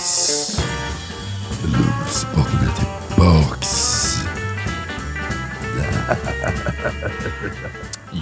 Yes. Bluespodden är tillbaks.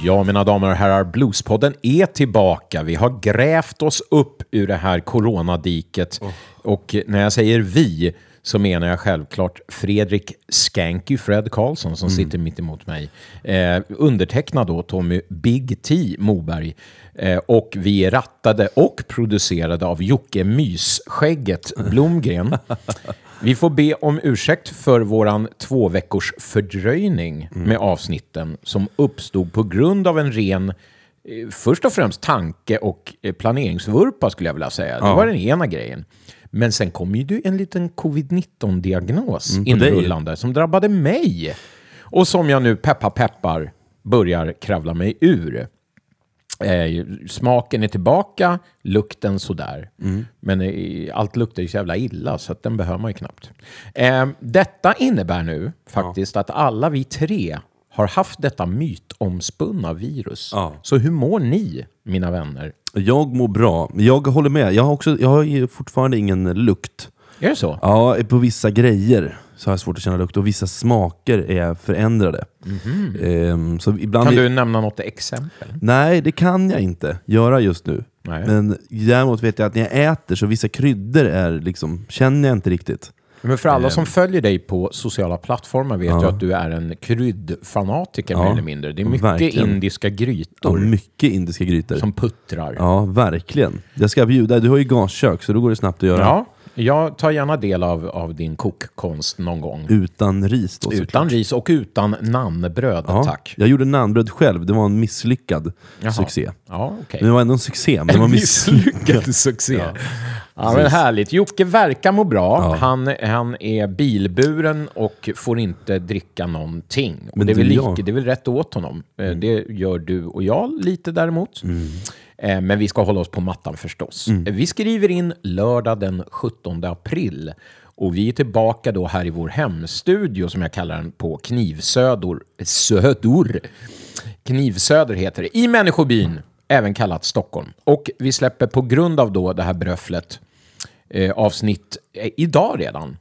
Ja, mina damer och herrar, Bluespodden är tillbaka. Vi har grävt oss upp ur det här coronadiket. Och när jag säger vi så menar jag självklart Fredrik Skanky Fred Karlsson som sitter mitt emot mig. Eh, undertecknad då Tommy Big T Moberg. Eh, och vi är rattade och producerade av Jocke Mysskägget Blomgren. Vi får be om ursäkt för våran två veckors fördröjning med avsnitten som uppstod på grund av en ren, eh, först och främst tanke och eh, planeringsvurpa skulle jag vilja säga. Det var den ena grejen. Men sen kom ju en liten covid-19-diagnos inrullande som drabbade mig. Och som jag nu, peppa peppar, börjar kravla mig ur. Eh, smaken är tillbaka, lukten sådär. Men eh, allt luktar ju så jävla illa så att den behöver man ju knappt. Eh, detta innebär nu faktiskt att alla vi tre har haft detta mytomspunna virus. Ja. Så hur mår ni, mina vänner? Jag mår bra. Jag håller med. Jag har, också, jag har fortfarande ingen lukt. Är det så? Ja, på vissa grejer så har jag svårt att känna lukt och vissa smaker är förändrade. Ehm, så ibland Kan är- du nämna något exempel? Nej, det kan jag inte göra just nu. Nej. Men däremot vet jag att när jag äter så vissa kryddor är liksom, känner jag inte riktigt. Men för alla som följer dig på sociala plattformar vet Ja. ju att du är en kryddfanatiker Ja, mer eller mindre. Det är mycket verkligen. indiska Ja, grytor mycket indiska grytor. som puttrar. Ja, verkligen. Jag ska bjuda. Du har ju gaskök så då går det snabbt att göra. Ja, jag tar gärna del av, av din kokkonst någon gång. Utan ris då såklart. Utan ris och utan nannbröd, Ja, tack. Jag gjorde nannbröd själv, det var en misslyckad Jaha. succé. Ja. Men det var ändå en succé, men det var En misslyckad. misslyckad succé. Ja, men härligt. Jocke verkar må bra. Ja. Han, han är bilburen och får inte dricka någonting. Men det, är väl jag- lika, det är väl rätt åt honom. Eh, Det gör du och jag lite däremot. Eh, Men vi ska hålla oss på mattan förstås. Eh, Vi skriver in lördag den 17 april. Och vi är tillbaka då här i vår hemstudio som jag kallar den på Knivsödor. Södor. Knivsöder heter det. I människobyn, även kallat Stockholm. Och vi släpper på grund av då det här bröfflet eh, avsnitt eh, idag redan.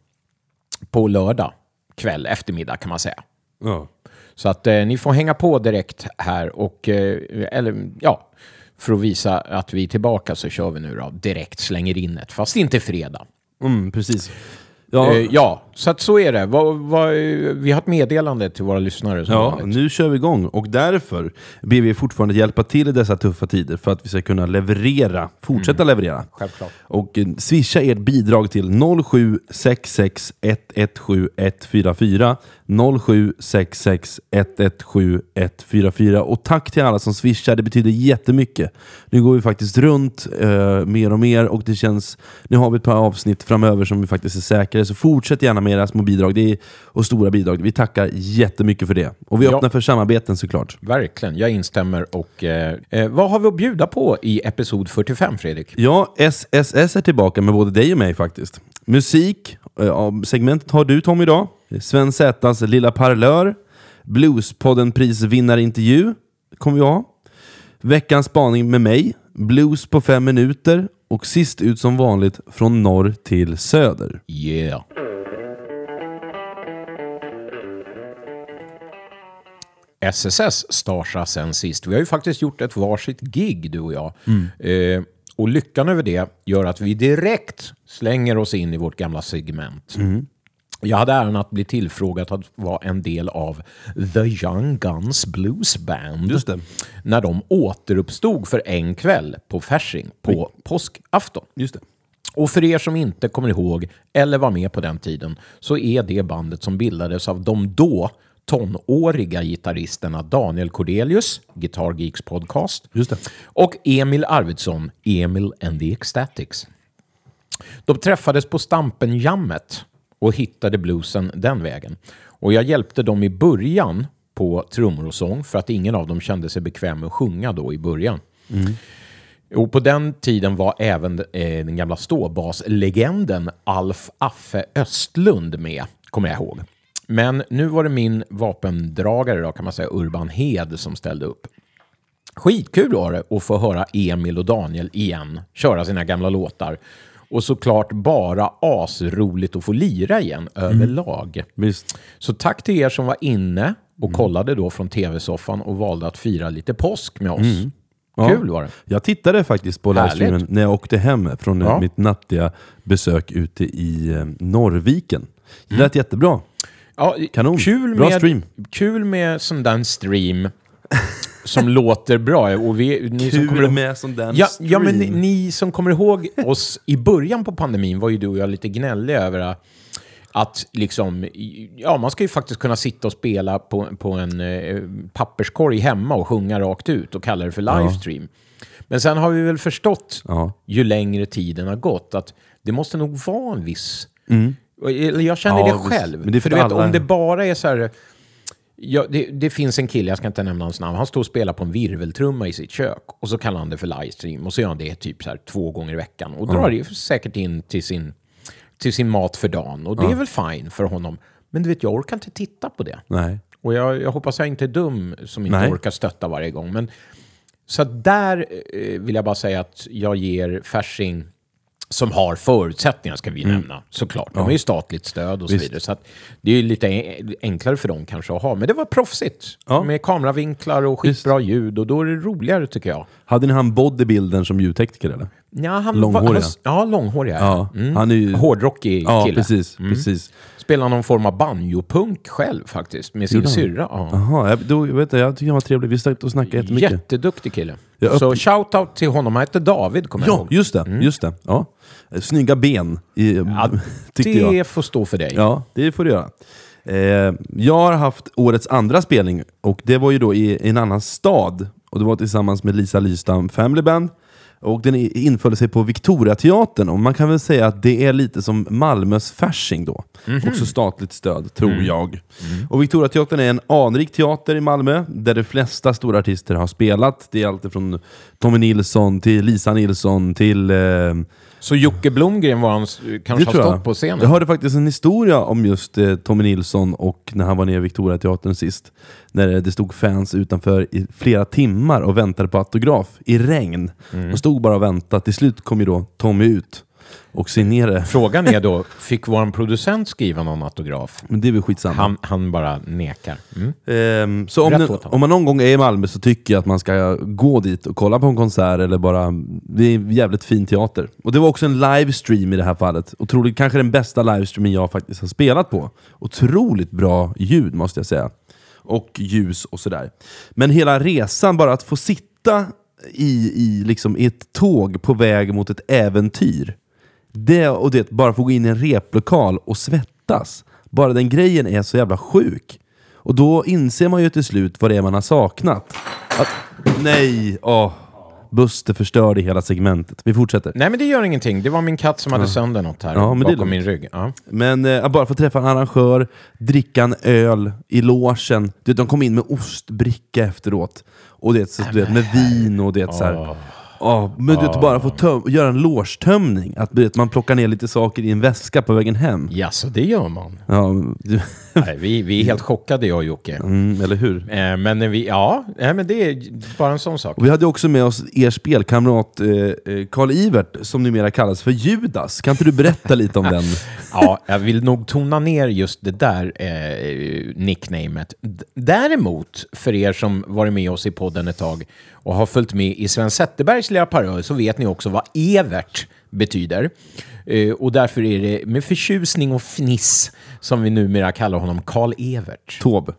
På lördag kväll, eftermiddag kan man säga. Ja. Så att eh, ni får hänga på direkt här och, eh, eller ja, för att visa att vi är tillbaka så kör vi nu då direkt, slänger in ett, fast inte fredag. Mm, precis. Ja, Eh, ja, så att så är det. Vad- vad- vi har ett meddelande till våra lyssnare ja, vanligt. nu kör vi igång. Och därför ber vi fortfarande hjälpa till i dessa tuffa tider för att vi ska kunna leverera, fortsätta leverera. Självklart. Och eh, swisha ert bidrag till 0766 117 144 0766 117 144 Och tack till alla som swishar, det betyder jättemycket. Nu går vi faktiskt runt eh, mer och mer och det känns... Nu har vi ett par avsnitt framöver som vi faktiskt är säkrare, så fortsätt gärna med era små bidrag det är, och stora bidrag. Vi tackar jättemycket för det. Och vi Ja. öppnar för samarbeten såklart. Verkligen, jag instämmer. Och, eh, eh, vad har vi att bjuda på i episod 45, Fredrik? Ja, SSS är tillbaka med både dig och mig faktiskt. Musik, eh, segmentet har du Tom idag. Sven Zätas Lilla Parlör. Bluespodden prisvinnarintervju kommer vi ha. Veckans spaning med mig. Blues på fem minuter. Och sist ut som vanligt från norr till söder. Yeah. SSS starsa sen sist. Vi har ju faktiskt gjort ett varsitt gig, du och jag. Eh, och lyckan över det gör att vi direkt slänger oss in i vårt gamla segment. Jag hade äran att bli tillfrågad att vara en del av The Young Guns Blues Band. Just det. När de återuppstod för en kväll på Fasching på påskafton. Just det. Och för er som inte kommer ihåg eller var med på den tiden så är det bandet som bildades av de då tonåriga gitarristerna Daniel Cordelius, Guitar Geeks podcast, och Emil Arvidsson, Emil and the Ecstatics. De träffades på Stampen-jammet och hittade bluesen den vägen. Och jag hjälpte dem i början på trummor och sång för att ingen av dem kände sig bekväm med att sjunga då i början. Och på den tiden var även eh, den gamla ståbaslegenden Alf Affe Östlund med, kommer jag ihåg. Men nu var det min vapendragare, då, kan man säga, Urban Hed, som ställde upp. Skitkul var det att få höra Emil och Daniel igen köra sina gamla låtar. Och såklart bara asroligt att få lira igen överlag. Visst. Så tack till er som var inne och kollade då från tv-soffan och valde att fira lite påsk med oss. Ja. Kul var det. Jag tittade faktiskt på Härligt. livestreamen när jag åkte hem från eh, Ja. mitt nattliga besök ute i eh, Norrviken. Det lät jättebra. Ja, Kanon. Kul Bra med, stream. Kul med sån där stream som låter bra. Och vi, ni som kommer Kul ihåg- med sån där Ja, ja, men ni, stream. ni som kommer ihåg oss i början på pandemin var ju du och jag lite gnälliga över att liksom, ja, man ska ju faktiskt kunna sitta och spela på, på en eh, papperskorg hemma och sjunga rakt ut och kalla det för livestream. Men sen har vi väl förstått, Ja. ju längre tiden har gått, att det måste nog vara en viss... Eller jag känner Mm. Ja, det själv. Men det för du vet, om det bara är så här... Ja, det, det finns en kille, jag ska inte nämna hans namn, han står och spelar på en virveltrumma i sitt kök och så kallar han det för livestream och så gör han det typ så här två gånger i veckan och drar det säkert in till sin, till sin mat för dagen och det är väl fine för honom. Men du vet, jag orkar inte titta på det. Nej. Och jag, jag hoppas jag inte är dum som inte Nej. orkar stötta varje gång. Men, så där eh, vill jag bara säga att jag ger Fasching, som har förutsättningar ska vi nämna, såklart. De har ju statligt stöd och så Visst. vidare. Så det är ju lite en- enklare för dem kanske att ha. Men det var proffsigt. Ja. Med kameravinklar och skitbra ljud. Och då är det roligare tycker jag. Hade ni han bodybuildern som ljudtekniker eller? Ja, han Långhåriga. Var, han, ja, långhåriga. Ja, Mm. han är ju- Hårdrockig Ja, kille. precis. precis. Spelar någon form av banjopunk själv faktiskt, med sin Gjorde han? syrra. Ja. Jaha, jag, då, jag, vet, inte, jag tycker han var trevlig. Vi satt och snackade jättemycket. Jätteduktig kille. Jag upp- Så shout-out till honom. Han hette David, kommer jag Ja, ihåg. just det. Just det. Ja. Snygga ben, i, tyckte det jag. får stå för dig. Ja, det får du göra. Eh, jag har haft årets andra spelning och det var ju då i, i en annan stad. Och det var tillsammans med Lisa Lystam Family Band. Och den inföll sig på Victoriateatern och man kan väl säga att det är lite som Malmös Fasching då. Också statligt stöd, tror jag. Och Victoriateatern är en anrik teater i Malmö där de flesta stora artister har spelat. Det är allt från Tommy Nilsson till Lisa Nilsson till eh, Så Jocke Blomgren var hans, kanske har stått på scenen? Jag hörde faktiskt en historia om just eh, Tommy Nilsson och när han var nere i Victoriateatern sist. När det stod fans utanför i flera timmar och väntade på autograf i regn. Mm. De stod bara och väntade. Till slut kom ju då Tommy ut och signerade. Frågan är då, fick vår producent skriva någon autograf? Men det är väl skitsamma. Han, han bara nekar. Mm. Ehm, så om, ni, om man någon gång är i Malmö så tycker jag att man ska gå dit och kolla på en konsert eller bara... Det är jävligt fin teater. Och det var också en livestream i det här fallet. Otroligt, kanske den bästa livestreamen jag faktiskt har spelat på. Otroligt bra ljud måste jag säga. Och ljus och sådär. Men hela resan, bara att få sitta i, i, liksom, i ett tåg på väg mot ett äventyr. Det, och det, bara få gå in i en replokal och svettas. Bara den grejen är så jävla sjuk. Och då inser man ju till slut vad det är man har saknat. Att, nej! Åh, Buster förstörde hela segmentet. Vi fortsätter. Nej, men det gör ingenting. Det var min katt som hade sönder något här Ja, bakom min rygg. Ja. Men eh, bara få träffa en arrangör, dricka en öl i logen. Du de kom in med ostbricka efteråt. Och det, så, du vet, med vin och det så här. Ja, men du vet, bara få töm- göra en logetömning. Att du vet, man plockar ner lite saker i en väska på vägen hem. ja, så det gör man. Ja, du, Nej, vi, vi är helt chockade, jag och Jocke. mm, eller hur? Eh, men när vi, ja, nej, men det är bara en sån sak. Och vi hade också med oss er spelkamrat eh, eh, Karl Ivert, som numera kallas för Judas. Kan inte du berätta lite om den? Ja, jag vill nog tona ner just det där eh, nicknamet. D- Däremot, för er som varit med oss i podden ett tag och har följt med i Sven Zetterbergs lilla parör så vet ni också vad Evert betyder. Eh, och därför är det med förtjusning och fniss som vi numera kallar honom Karl Evert. Taube.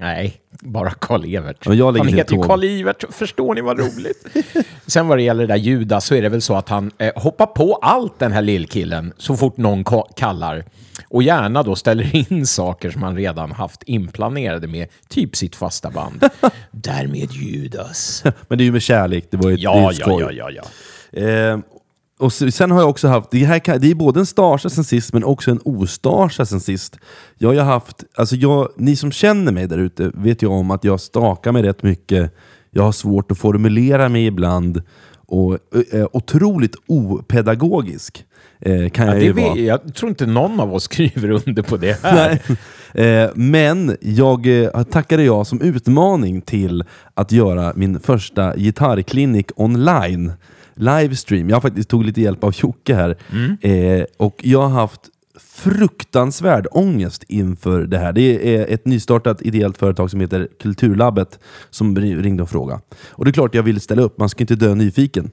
Nej, bara Karl Evert. Ja, jag lägger han heter ju Taube. Karl Evert, förstår ni vad roligt? Sen vad det gäller det där Judas så är det väl så att han eh, hoppar på allt den här lillkillen så fort någon ka- kallar. Och gärna då ställer in saker som han redan haft inplanerade med typ sitt fasta band. Därmed Judas. Men det är ju med kärlek, det var ju Ja, ett ja, skoj. ja, ja, ja. Eh, och sen har jag också haft, det, här, kan- det är både en starsa sen sist men också en ostarsa sen sist. Jag har haft, alltså jag, ni som känner mig där ute vet ju om att jag stakar mig rätt mycket. Jag har svårt att formulera mig ibland och eh, otroligt opedagogisk eh, kan ja jag ju vara. vi, jag tror inte någon av oss skriver under på det här. Eh, men jag eh, tackade jag som utmaning till att göra min första gitarrklinik online. Livestream. Jag faktiskt tog lite hjälp av Jocke här. Mm. Eh, och jag har haft fruktansvärd ångest inför det här. Det är ett nystartat ideellt företag som heter Kulturlabbet som ringde och frågade. Och det är klart jag vill ställa upp, man ska inte dö nyfiken.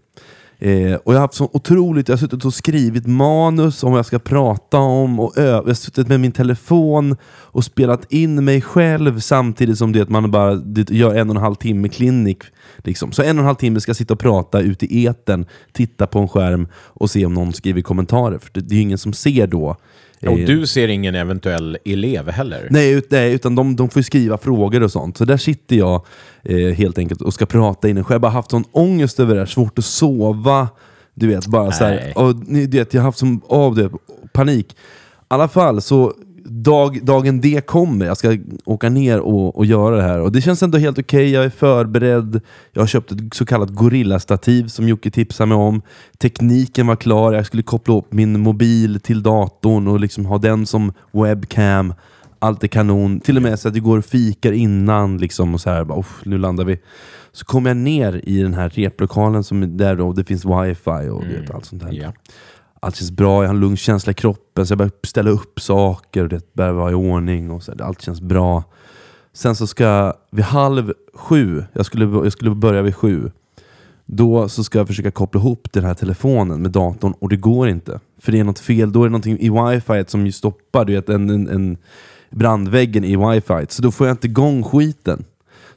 Eh, och jag har haft så otroligt, jag har suttit och skrivit manus om vad jag ska prata om och ö- jag har suttit med min telefon och spelat in mig själv samtidigt som det man bara det gör en och en halv timme klinik. Liksom. Så en och en halv timme ska jag sitta och prata ute i eten, titta på en skärm och se om någon skriver kommentarer. För det, det är ju ingen som ser då. Och du ser ingen eventuell elev heller? Nej, ut, nej utan de, de får skriva frågor och sånt. Så där sitter jag eh, helt enkelt och ska prata in. Jag har bara haft sån ångest över det här, svårt att sova. Du vet, bara så här, och, ni vet, Jag har haft som av det, panik. I alla fall, så dag, dagen det kommer, jag ska åka ner och, och göra det här. Och Det känns ändå helt okej, jag är förberedd. Jag har köpt ett så kallat gorillastativ som Jocke tipsade mig om. Tekniken var klar, jag skulle koppla upp min mobil till datorn och liksom ha den som webcam. Allt är kanon. Till och med så att det går och fikar innan. Liksom, och så här, bara, "Uff, nu landar vi. Så kommer jag ner i den här replokalen som är där då, det finns wifi och du vet, allt sånt där. Ja. Allt känns bra, jag har en lugn känsla i kroppen så jag börjar ställa upp saker och det börjar vara i ordning. och så Allt känns bra. Sen så ska jag vid halv sju, jag skulle, jag skulle börja vid sju, då så ska jag försöka koppla ihop den här telefonen med datorn och det går inte. För det är något fel, då är det någonting i wifi som ju stoppar du vet, en, en, en brandväggen i wifi. Så då får jag inte igång skiten.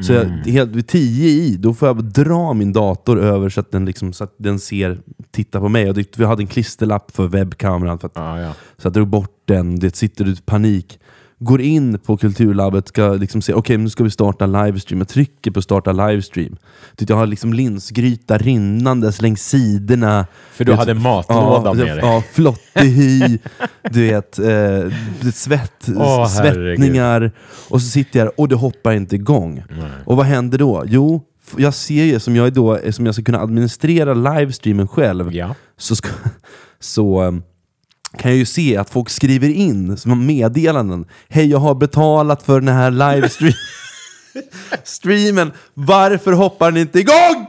Så jag, helt vid 10 i, då får jag dra min dator över så att den, liksom, så att den ser, tittar på mig. Och det, vi hade en klisterlapp för webbkameran, för att, Ja, ja. så jag drog bort den. Det sitter i panik. Går in på Kulturlabbet, ska liksom se, okej nu ska vi starta livestream. Jag trycker på starta livestream. Jag har liksom linsgryta rinnandes längs sidorna. För du hade matlåda med dig. Ja, flottig hy, du vet, eh, svett, Åh, svettningar. Och så sitter jag där och det hoppar inte igång. Och vad händer då? Jo, jag ser ju som jag, är då, som jag ska kunna administrera livestreamen själv, Ja. så, ska, så eh, kan jag ju se att folk skriver in som meddelanden. Hej, jag har betalat för den här livestreamen. Streamen, varför hoppar den inte igång?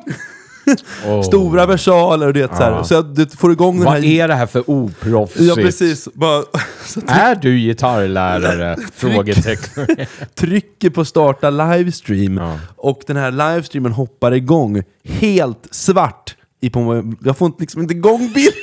Åh. Stora versaler och det så här. Så jag, du får igång den Vad här... är det här för oproffsigt? Ja precis. Bara, så Är du gitarrlärare? Frågetecken. trycker på starta livestream Ja. och den här livestreamen hoppar igång helt svart. I på, jag får inte- liksom inte igång bild.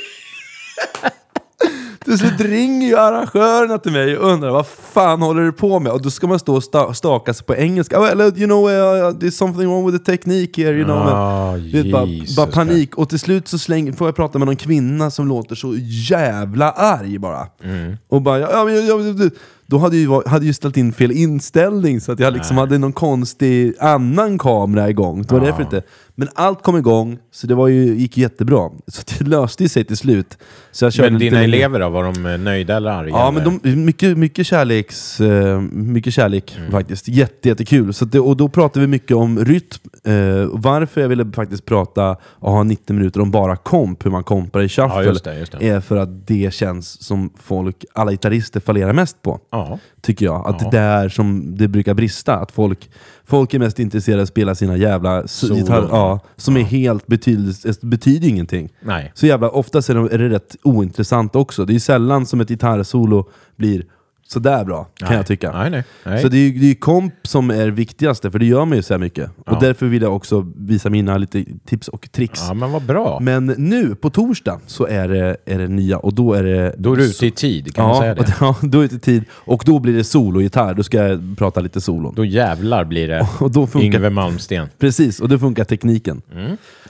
Till slut ringer ju arrangörerna till mig och undrar vad fan håller du på med? Och då ska man stå och sta- staka sig på engelska. Well, you know, uh, there's something wrong with the technique here. You know. Ah, Men, vet, bara, bara panik. Och till slut så släng, får jag prata med någon kvinna som låter så jävla arg bara. Mm. Och bara, ja, men, ja, men, då hade ju, hade ju ställt in fel inställning så att jag liksom hade någon konstig annan kamera igång. Det var därför inte. Men allt kom igång, så det var ju, gick jättebra. Så det löste sig till slut. Så jag körde Men lite dina längre. elever då, var de eh, nöjda eller arga? Ja, eller? men de, mycket, mycket, kärleks, eh, mycket kärlek Mm. faktiskt. Jätte, jättekul. Så att det, och då pratade vi mycket om rytm. Eh, varför jag ville faktiskt prata och ha 90 minuter om bara komp, hur man kompar i shuffle, Ja, just det, just det. är för att det känns som folk, alla gitarrister fallerar mest på. Ja. Tycker jag. Att Ja. det är där som det brukar brista. Att folk, folk är mest intresserade av att spela sina jävla s- Solon. gitarr, ja, som är helt betydelse, betyder ingenting. Nej. Så jävla, oftast är det, är det rätt ointressant också. Det är sällan som ett gitarrsolo blir sådär bra, kan Nej. jag tycka. Nej, nej. nej. Så det är ju det är ju komp som är viktigaste, för det gör man ju så här mycket. Ja. Och därför vill jag också visa mina lite tips och tricks. Ja, men vad bra. Men nu, på torsdag, så är det, är det nya och då är det... Då är du ute i tid, kan man ja, säga det? ja, då är det tid. Och då blir det solo-gitarr, då ska jag prata lite solon. Då jävlar blir det och då funkar, Yngve Malmsten. Precis, och då funkar tekniken.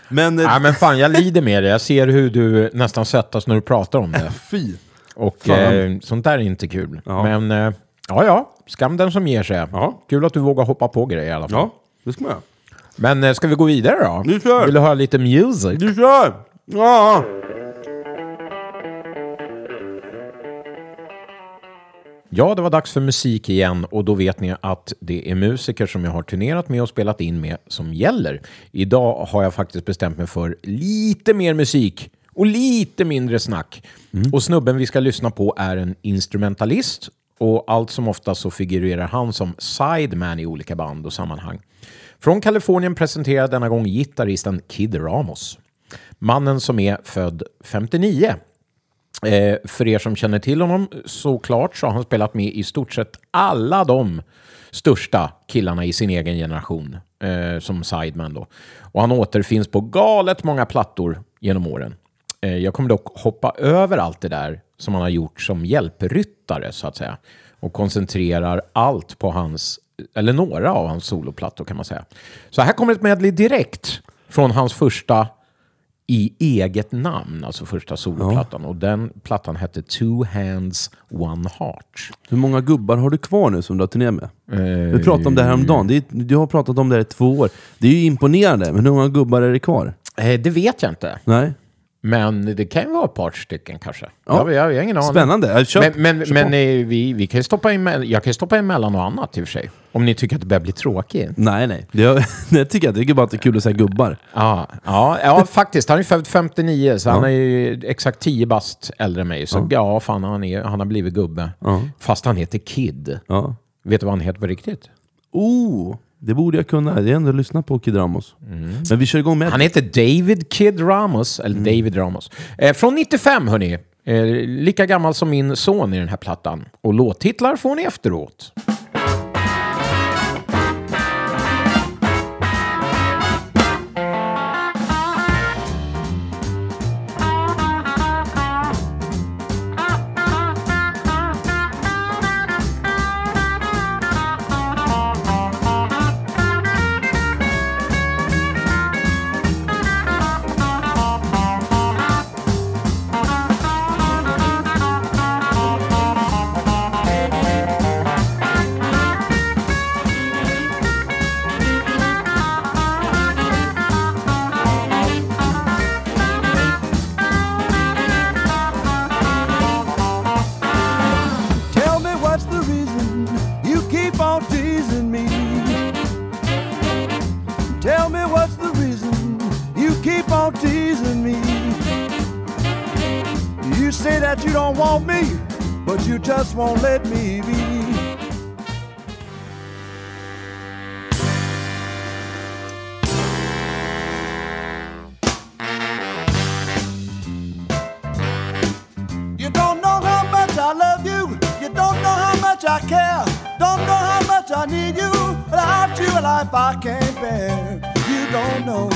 Men... eh, Ja, men fan, jag lider med det. Jag ser hur du nästan svettas när du pratar om det. Fy! Och eh, sånt där är inte kul. Ja. Men eh, ja, ja, skam den som ger sig. Ja. Kul att du vågar hoppa på grejer i alla fall. Ja, det ska man göra. Men eh, ska vi gå vidare då? Vi kör. Vill du höra lite music? Du kör! Ja! Ja, det var dags för musik igen och då vet ni att det är musiker som jag har turnerat med och spelat in med som gäller. Idag har jag faktiskt bestämt mig för lite mer musik och lite mindre snack. Och snubben vi ska lyssna på är en instrumentalist och allt som ofta så figurerar han som sideman i olika band och sammanhang. Från Kalifornien presenterar denna gång gitarristen Kid Ramos. Mannen som är född 59. Eh, för er som känner till honom såklart så har han spelat med i stort sett alla de största killarna i sin egen generation eh, som sideman då. Och han återfinns på galet många plattor genom åren. Eh, jag kommer dock hoppa över allt det där som han har gjort som hjälpryttare så att säga och koncentrerar allt på hans, eller några av hans soloplattor kan man säga. Så här kommer ett medley direkt från hans första i eget namn, alltså första soloplattan. Och den plattan hette Two Hands One Heart. Hur många gubbar har du kvar nu som du har turné med? Vi pratade om det här om dagen. Det är, du har pratat om det här i två år. Det är ju imponerande, men hur många gubbar är det kvar? Eh, det vet jag inte, Nej? Men det kan ju vara ett par stycken kanske. Ja. Jag, jag, jag har ingen aning. Spännande. Ja, Kör, Men, men, kör men eh, vi, vi kan stoppa in, jag kan ju stoppa emellan och annat i och för sig. Om ni tycker att det börjar bli tråkigt. Nej, nej. Det, det tycker jag. Jag tycker bara att det är kul att säga gubbar. Ja, ja, ja faktiskt. Han är född 59, så han är ju exakt 10 bast äldre än mig. Så ja, fan, han, är, han har blivit gubbe. Ja. Fast han heter Kid. Ja. Vet du vad han heter på riktigt? Oh, det borde jag kunna. Jag har ändå lyssnat på Kid Ramos. Men vi kör igång med Han heter David Kid Ramos, eller David Ramos. Eh, från 95, hörni. Eh, lika gammal som min son i den här plattan. Och låttitlar får ni efteråt. Want me, but you just won't let me be. You don't know how much I love you. You don't know how much I care. Don't know how much I need you. Without you, a life I can't bear. You don't know.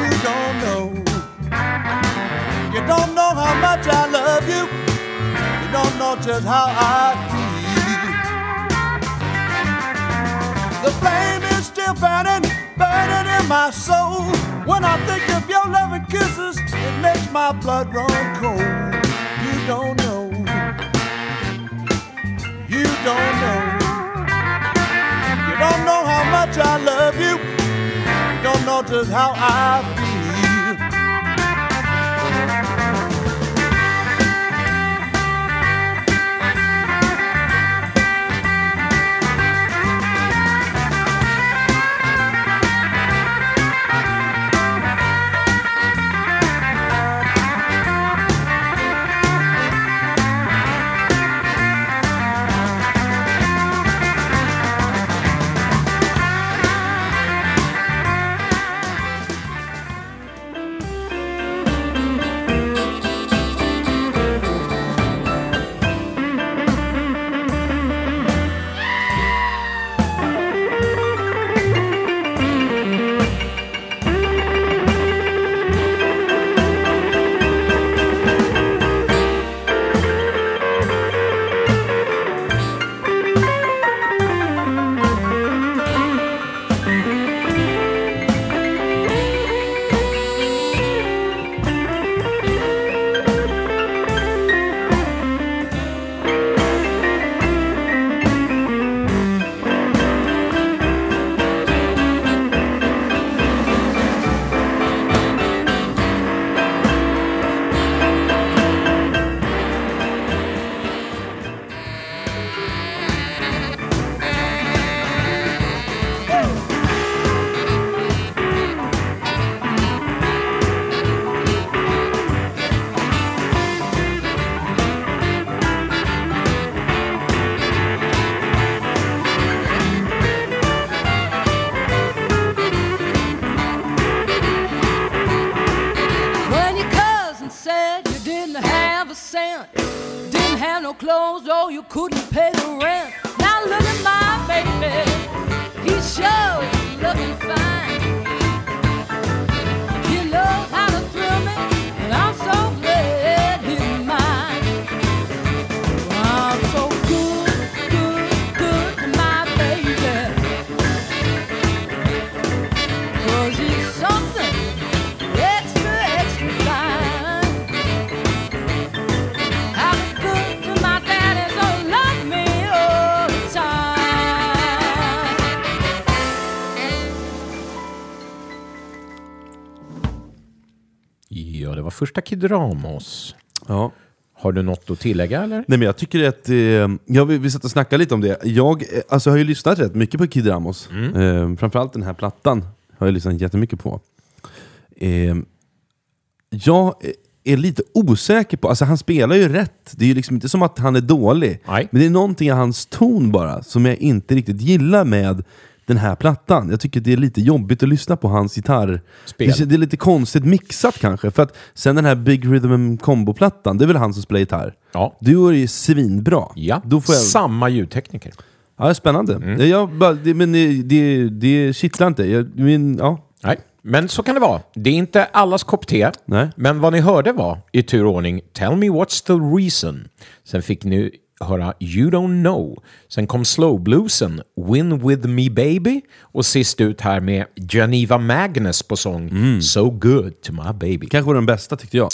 You don't know. You don't know how much I love you. You don't know just how I feel. The flame is still burning, burning in my soul. When I think of your loving kisses, it makes my blood run cold. You don't know. You don't know. You don't know how much I love you. You don't know just how I feel. Första Kid Ramos. Ja. Har du något att tillägga eller? Nej men jag tycker att, eh, ja, vi, vi satt och snackade lite om det. Jag eh, alltså, har ju lyssnat rätt mycket på Kid Ramos. Eh, framförallt den här plattan har jag lyssnat jättemycket på. Eh, jag är lite osäker på, alltså han spelar ju rätt. Det är ju liksom inte som att han är dålig. Nej. Men det är någonting i hans ton bara som jag inte riktigt gillar med den här plattan. Jag tycker det är lite jobbigt att lyssna på hans gitarr. Spel. Det, det är lite konstigt mixat kanske. För att sen den här Big Rhythm Combo-plattan, det är väl han som spelar gitarr? Ja. Då är ju svinbra. Ja, Då får jag... samma ljudtekniker. Ja, spännande. Mm. Jag bara, det, men det, det, det kittlar inte. Jag, men, ja. Nej, men så kan det vara. Det är inte allas kopp te. Nej. Men vad ni hörde var, i tur och ordning, Tell me what's the reason. Sen fick ni höra You don't know. Sen kom slowbluesen, Win with me baby. Och sist ut här med Geneva Magnus på sång, Mm. So good to my baby. Kanske den bästa tyckte jag.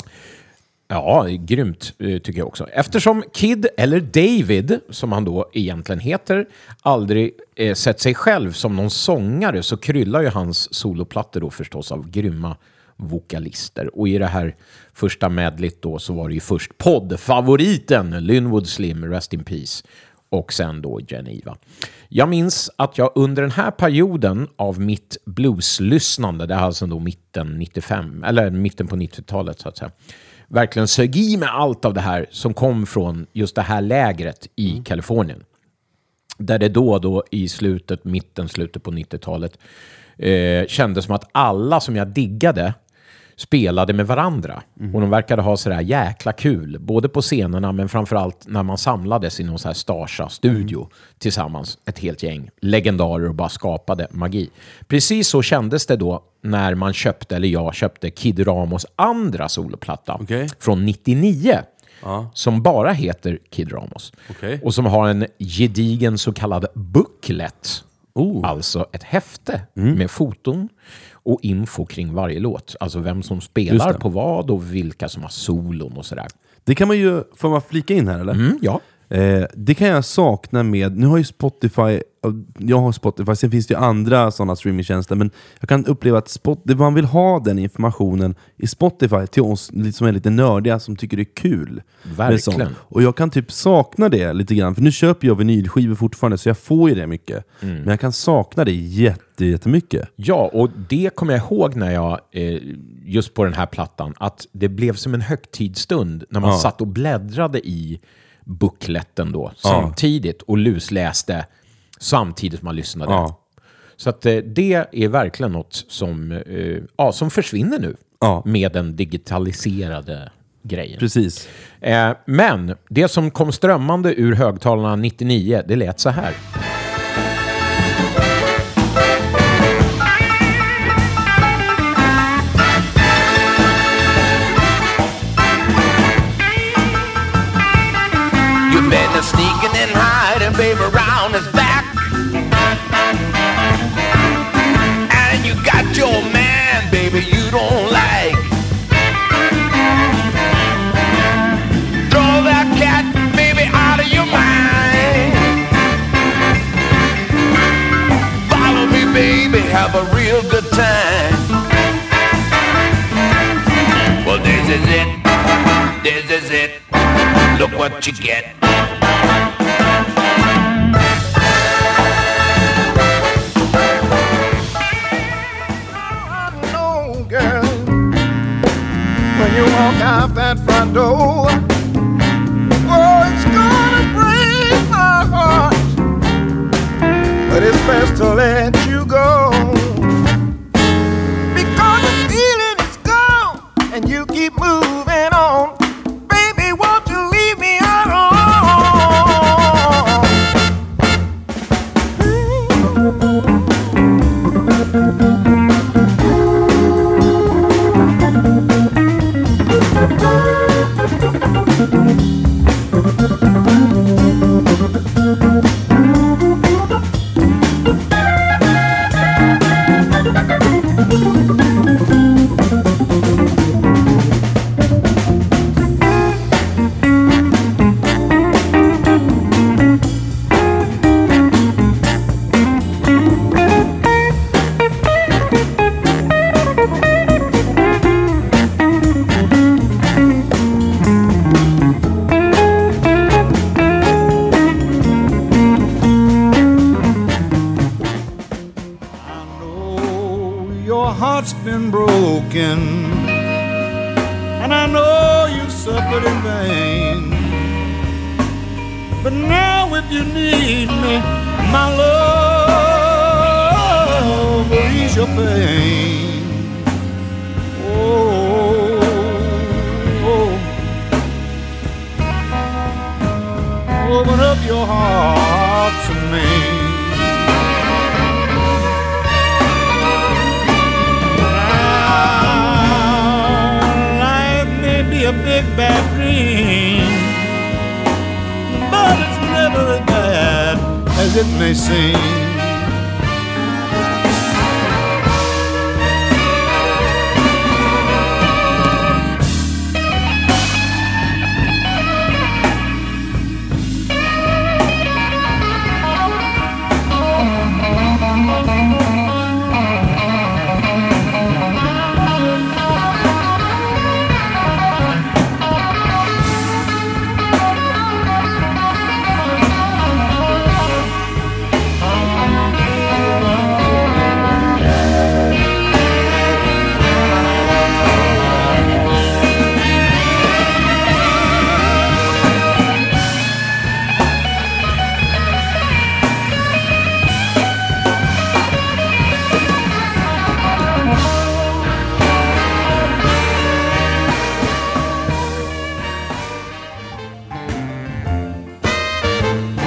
Ja, grymt eh, tycker jag också. Eftersom Kid, eller David, som han då egentligen heter, aldrig eh, sett sig själv som någon sångare så kryllar ju hans soloplattor då förstås av grymma vokalister. Och i det här första medlet då så var det ju först poddfavoriten Lynwood Slim, Rest in Peace, och sen då Geneva. Jag minns att jag under den här perioden av mitt blueslyssnande, det är alltså då mitten 95, eller mitten på 90-talet så att säga, verkligen sög i med allt av det här som kom från just det här lägret i Kalifornien. Där det då och då i slutet, mitten, slutet på 90-talet eh, kändes som att alla som jag diggade spelade med varandra. Och de verkade ha sådär jäkla kul, både på scenerna men framförallt när man samlades i någon så här Starsa-studio tillsammans, ett helt gäng legendarer och bara skapade magi. Precis så kändes det då när man köpte, eller jag köpte, Kid Ramos andra soloplatta Okej. från 99 som bara heter Kid Ramos. Okej. Och som har en gedigen så kallad booklet. Oh. Alltså ett häfte med foton och info kring varje låt. Alltså vem som spelar på vad och vilka som har solon och sådär. Det kan man ju, får man flika in här eller? Mm, ja. Eh, det kan jag sakna med, nu har ju Spotify, jag har Spotify, sen finns det ju andra sådana streamingtjänster, men jag kan uppleva att Spot, man vill ha den informationen i Spotify till oss som är lite nördiga, som tycker det är kul. Verkligen. Och jag kan typ sakna det lite grann, för nu köper jag vinylskivor fortfarande, så jag får ju det mycket. Mm. Men jag kan sakna det jätte, jättemycket. Ja, och det kommer jag ihåg när jag, eh, just på den här plattan, att det blev som en högtidsstund när man Ja. satt och bläddrade i bukletten då, samtidigt, och lusläste samtidigt som man lyssnade. Ja. Så att eh, det är verkligen något som, eh, ja, som försvinner nu Ja. med den digitaliserade grejen. Precis. Eh, men det som kom strömmande ur högtalarna 99, det lät så här. Been sneaking and hiding, baby, around his back. And you got your man, baby, you don't like. Throw that cat, baby, out of your mind. Follow me, baby, have a real good time. Well, this is it. This is it. Look what you get. You walk out that front door, oh, it's gonna break my heart. But it's best to let you go. Because the feeling is gone, and you keep moving on.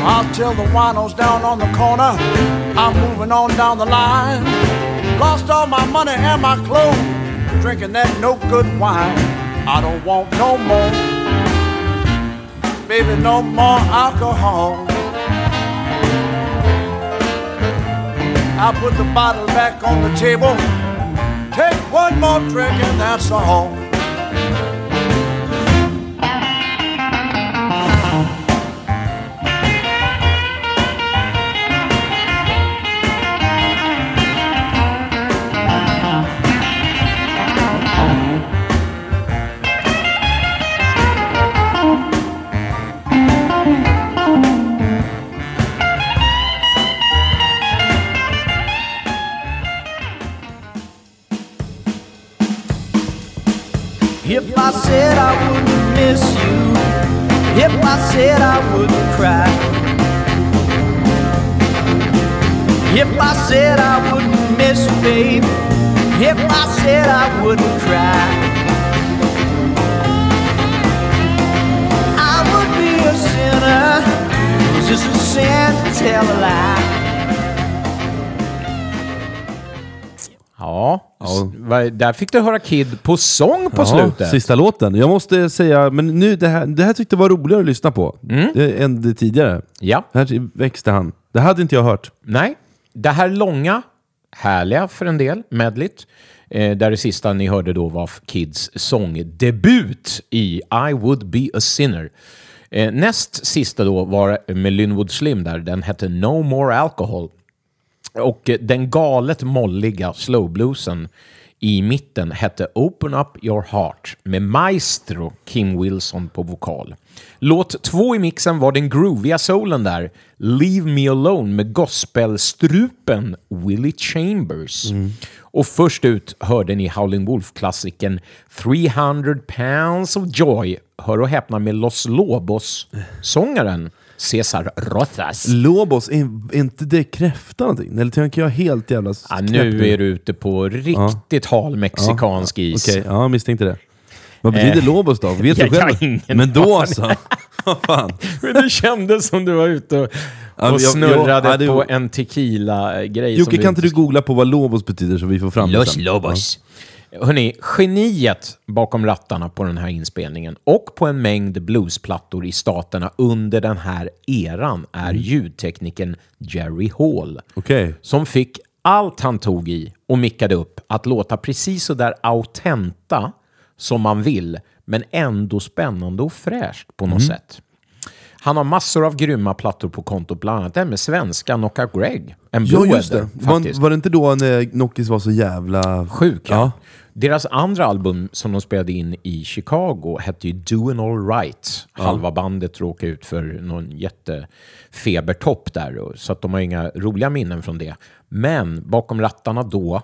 I'll tell the winos down on the corner. I'm moving on down the line. Lost all my money and my clothes. Drinking that no good wine. I don't want no more. Baby, no more alcohol. I put the bottle back on the table. Take one more drink and that's all. Said I wouldn't cry, if I said I wouldn't miss you, babe, if I said I wouldn't cry, I would be a sinner. Just a sin to tell a lie. Där fick du höra Kid på sång på Ja, slutet. Sista låten. Jag måste säga, men nu, det, här, det här tyckte jag var roligare att lyssna på Mm. det, än det tidigare. Ja. Här växte han. Det hade inte jag hört. Nej, det här långa, härliga för en del, medligt, eh, där det sista ni hörde då var Kids sångdebut i I would be a sinner. Eh, näst sista då var med Linwood Slim där, den hette No more alcohol. Och eh, den galet molliga slowbluesen i mitten hette Open up your heart med Maestro Kim Wilson på vokal. Låt två i mixen var den grooviga soulen där, Leave Me Alone med gospelstrupen Willie Chambers. Och först ut hörde ni Howling Wolf-klassikern 300 pounds of joy, hör och häpna med Los Lobos-sångaren Cesar Rothas. Lobos, är, är inte det kräfta någonting? Eller tänker jag helt jävla Ja, nu är du ute på riktigt hal mexikansk is. Okej, ja, jag misstänkte det. Vad betyder Eh, Lobos då? Vet jag du själv? Men då så. Vad fan. Det kändes som du var ute och, Ja, och jag- snurrade jag- ja, det- på en tequila-grej. Jocke, kan inte du googla på vad Lobos betyder så vi får fram det Los sen? Lobos. Hörrni, geniet bakom rattarna på den här inspelningen och på en mängd bluesplattor i staterna under den här eran är Mm. ljudteknikern Jerry Hall. Okej. Som fick allt han tog i och mickade upp att låta precis så där autenta som man vill, men ändå spännande och fräscht på något Mm. sätt. Han har massor av grymma plattor på kontot, bland annat den med svenska Knockout Greg. En Ja, just det. Weather, Var, faktiskt. var det inte då när Nockis var så jävla... Sjuk, ja. Ja. Deras andra album som de spelade in i Chicago hette ju Doing All Right. Halva bandet råkade ut för någon jättefebertopp där, så att de har inga roliga minnen från det. Men bakom rattarna då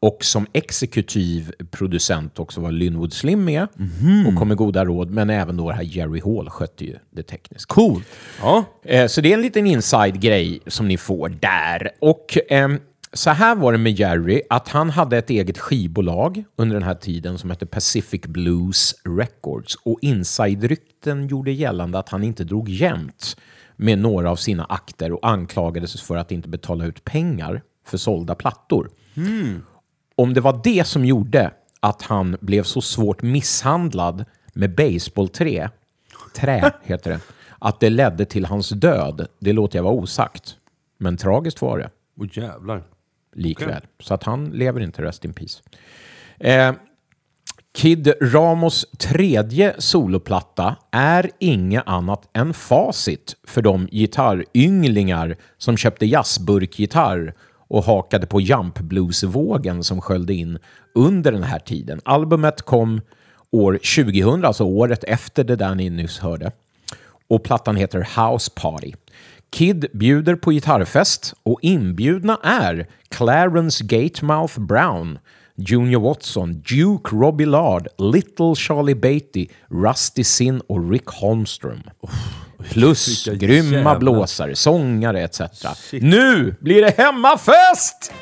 Och som exekutiv producent också var Lynwood Slim med Mhm. och kom med goda råd. Men även då det här Jerry Hall skötte ju det tekniska. Coolt. Ja. Eh, Så det är en liten inside-grej som ni får där. Och ehm, så här var det med Jerry, att han hade ett eget skivbolag under den här tiden som hette Pacific Blues Records. Och inside-rykten gjorde gällande att han inte drog jämnt med några av sina akter och anklagades för att inte betala ut pengar för sålda plattor. Om det var det som gjorde att han blev så svårt misshandlad med baseballträ, trä heter det, att det ledde till hans död, det låter jag vara osagt. Men tragiskt var det Åh jävlar. Likväl. Så att han lever inte, rest in peace. Eh, Kid Ramos tredje soloplatta är inget annat än facit för de gitarrynglingar som köpte jazzburkgitarr och hakade på jump blues-vågen som sköljde in under den här tiden. Albumet kom år 2000, alltså året efter det där ni nyss hörde. Och plattan heter House Party. Kid bjuder på gitarrfest och inbjudna är Clarence Gatemouth Brown, Junior Watson, Duke Robbie Lard, Little Charlie Beatty, Rusty Sin och Rick Holmström. Plus grymma jävla- blåsare, sångare etc. Nu blir det hemmafest!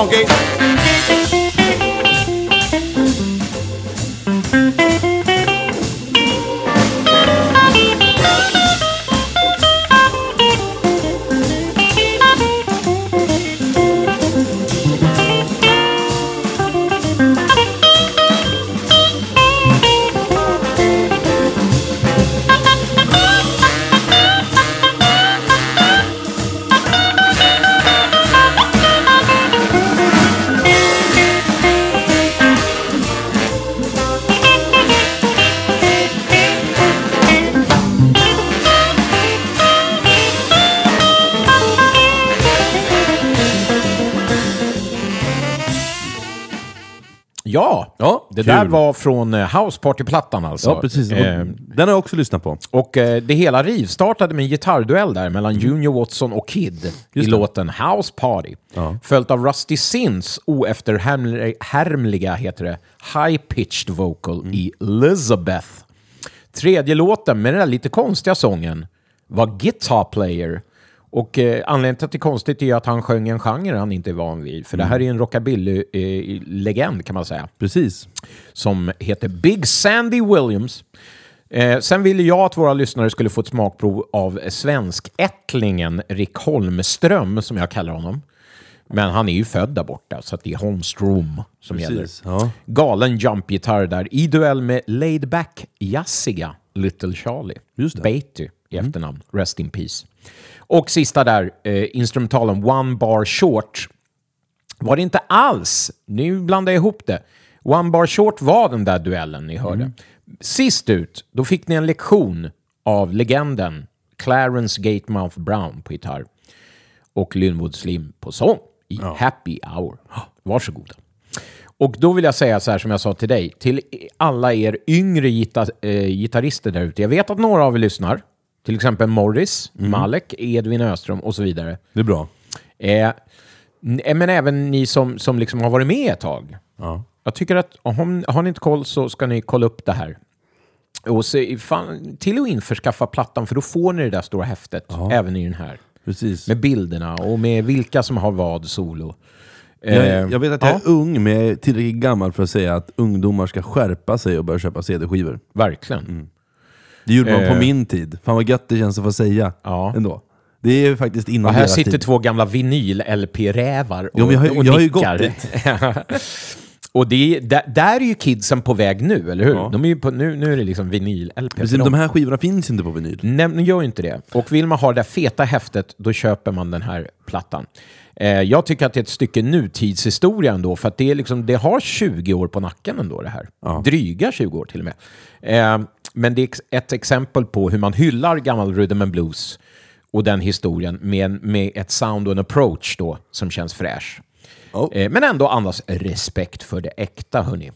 Come on, det kul. där var från eh, House Party-plattan alltså. Ja, precis. Eh, Den har jag också lyssnat på. och eh, det hela rivstartade med en gitarrduell där mellan Junior Watson och Kid i det. låten House Party. Ja. Följt av Rusty Sins oefterhärmliga, heter det, high-pitched vocal i Elizabeth. Tredje låten med den där lite konstiga sången var Guitar Player. Och eh, anledningen till att det är konstigt är att han sjöng en genre han inte är van vid. För det här är en rockabilly-legend kan man säga Precis. som heter Big Sandy Williams. Eh, sen ville jag att våra lyssnare skulle få ett smakprov av svenskättlingen Rick Holmström, som jag kallar honom. Men han är ju född där borta, så det är Holmström som gäller. Precis. Ja. Galen jumpgitarr där, i duell med laid back jazziga Little Charlie. Just det. Beatty i efternamn, rest in peace. Och sista där, eh, instrumentalen One Bar Short var det inte alls. Nu blandar jag ihop det. One Bar Short var den där duellen ni hörde. Sist ut, då fick ni en lektion av legenden Clarence Gatemouth Brown på gitarr och Lynwood Slim på sång i Happy Hour. Varsågoda. Och då vill jag säga så här som jag sa till dig, till alla er yngre gitar eh, gitarrister där ute. Jag vet att några av er lyssnar. Till exempel Morris, Malek, Edvin Öström och så vidare. Det är bra. Eh, eh, men även ni som, som liksom har varit med ett tag. Ja. Jag tycker att om, har ni inte koll så ska ni kolla upp det här. Och se, fan, till och införskaffa plattan för då får ni det där stora häftet även i den här. Precis. Med bilderna och med vilka som har vad solo. Eh, Jag, jag vet att jag ja, är ung, men jag är tillräckligt gammal för att säga att ungdomar ska skärpa sig och börja köpa CD-skivor. Verkligen. Det gjorde man Eh. på min tid. Fan vad gött det känns att få säga Ja. ändå. Det är ju faktiskt innan Och här deras sitter tid. två gamla vinyl-LP-rävar och, Jo, men jag har- och jag har ju gått dit. och det, är- där, där är ju kidsen på väg nu, eller hur? Ja. De är på, nu, nu är det liksom vinyl-LP. Precis, de här skivorna finns inte på vinyl. Nej, men gör ju inte det. Och vill man ha det feta häftet, då köper man den här plattan. Eh, jag tycker att det är ett stycke nutidshistoria ändå, för att det, är liksom, det har 20 år på nacken ändå det här. Dryga 20 år till och med. Eh, men det är ett exempel på hur man hyllar gammal rhythm and blues och den historien med, med ett sound och en approach då som känns fräsch. Oh. Eh, men ändå andas respekt för det äkta, hörni.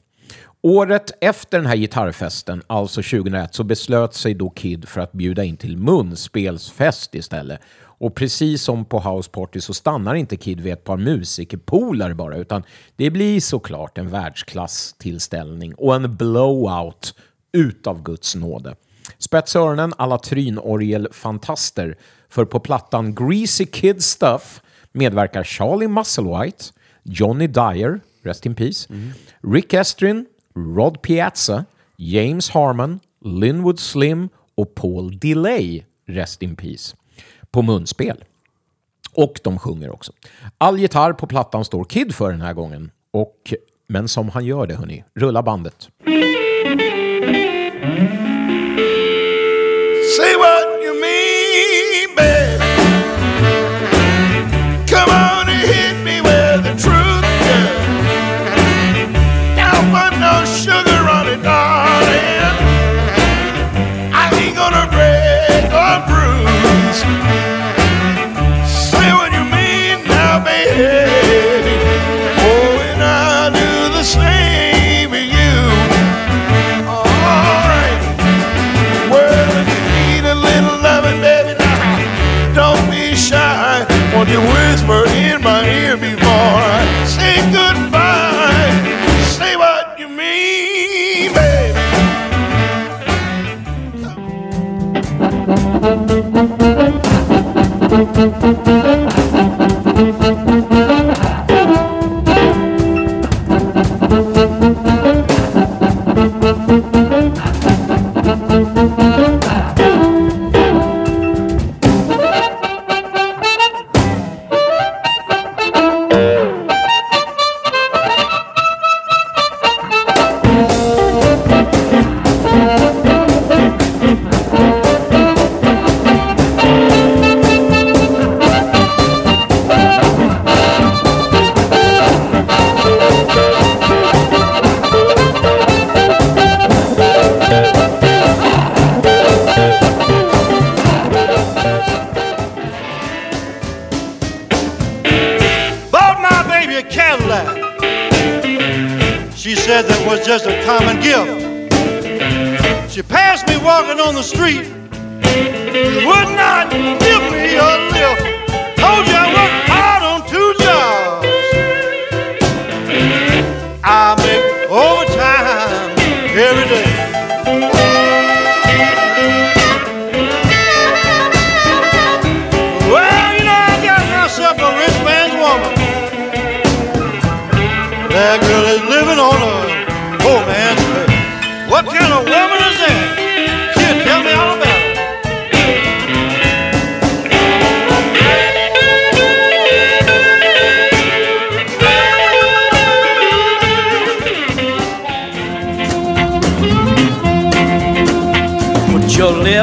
Året efter den här gitarrfesten, alltså 2001, så beslöt sig då Kid för att bjuda in till munspelsfest istället. Och precis som på House Party så stannar inte Kid vid ett par musikerpolare bara, utan det blir såklart en världsklasstillställning och en blowout utav Guds nåde. Spetsa öronen alla trynorgelfantaster, för på plattan Greasy Kid Stuff medverkar Charlie Musselwhite, Johnny Dyer, Rest in Peace, Rick Estrin, Rod Piazza, James Harmon, Linwood Slim och Paul Delay, Rest in Peace, på munspel. Och de sjunger också. All gitarr på plattan står Kid för den här gången. Och, men som han gör det, hörni. Rulla bandet. Mm.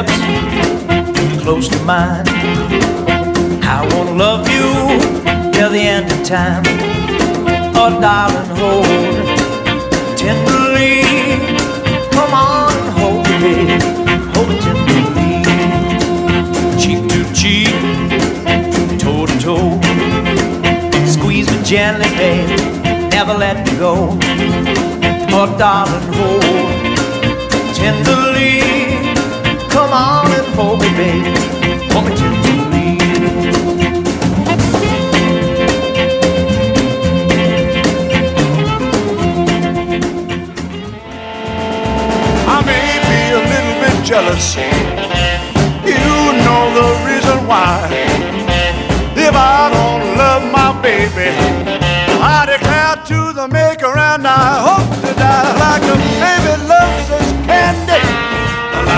Lips close to mine. I wanna love you till the end of time. Oh, darling, hold tenderly. Come on, hold me, hold me tenderly. Cheek to cheek, toe to toe. Squeeze me gently, baby. Never let me go. Oh, darling, hold tenderly. Come on and hold me, baby. Hold me tenderly. I may be a little bit jealous. You know the reason why. If I don't love my baby, I declare to the maker and I hope to die like a baby loves his candy,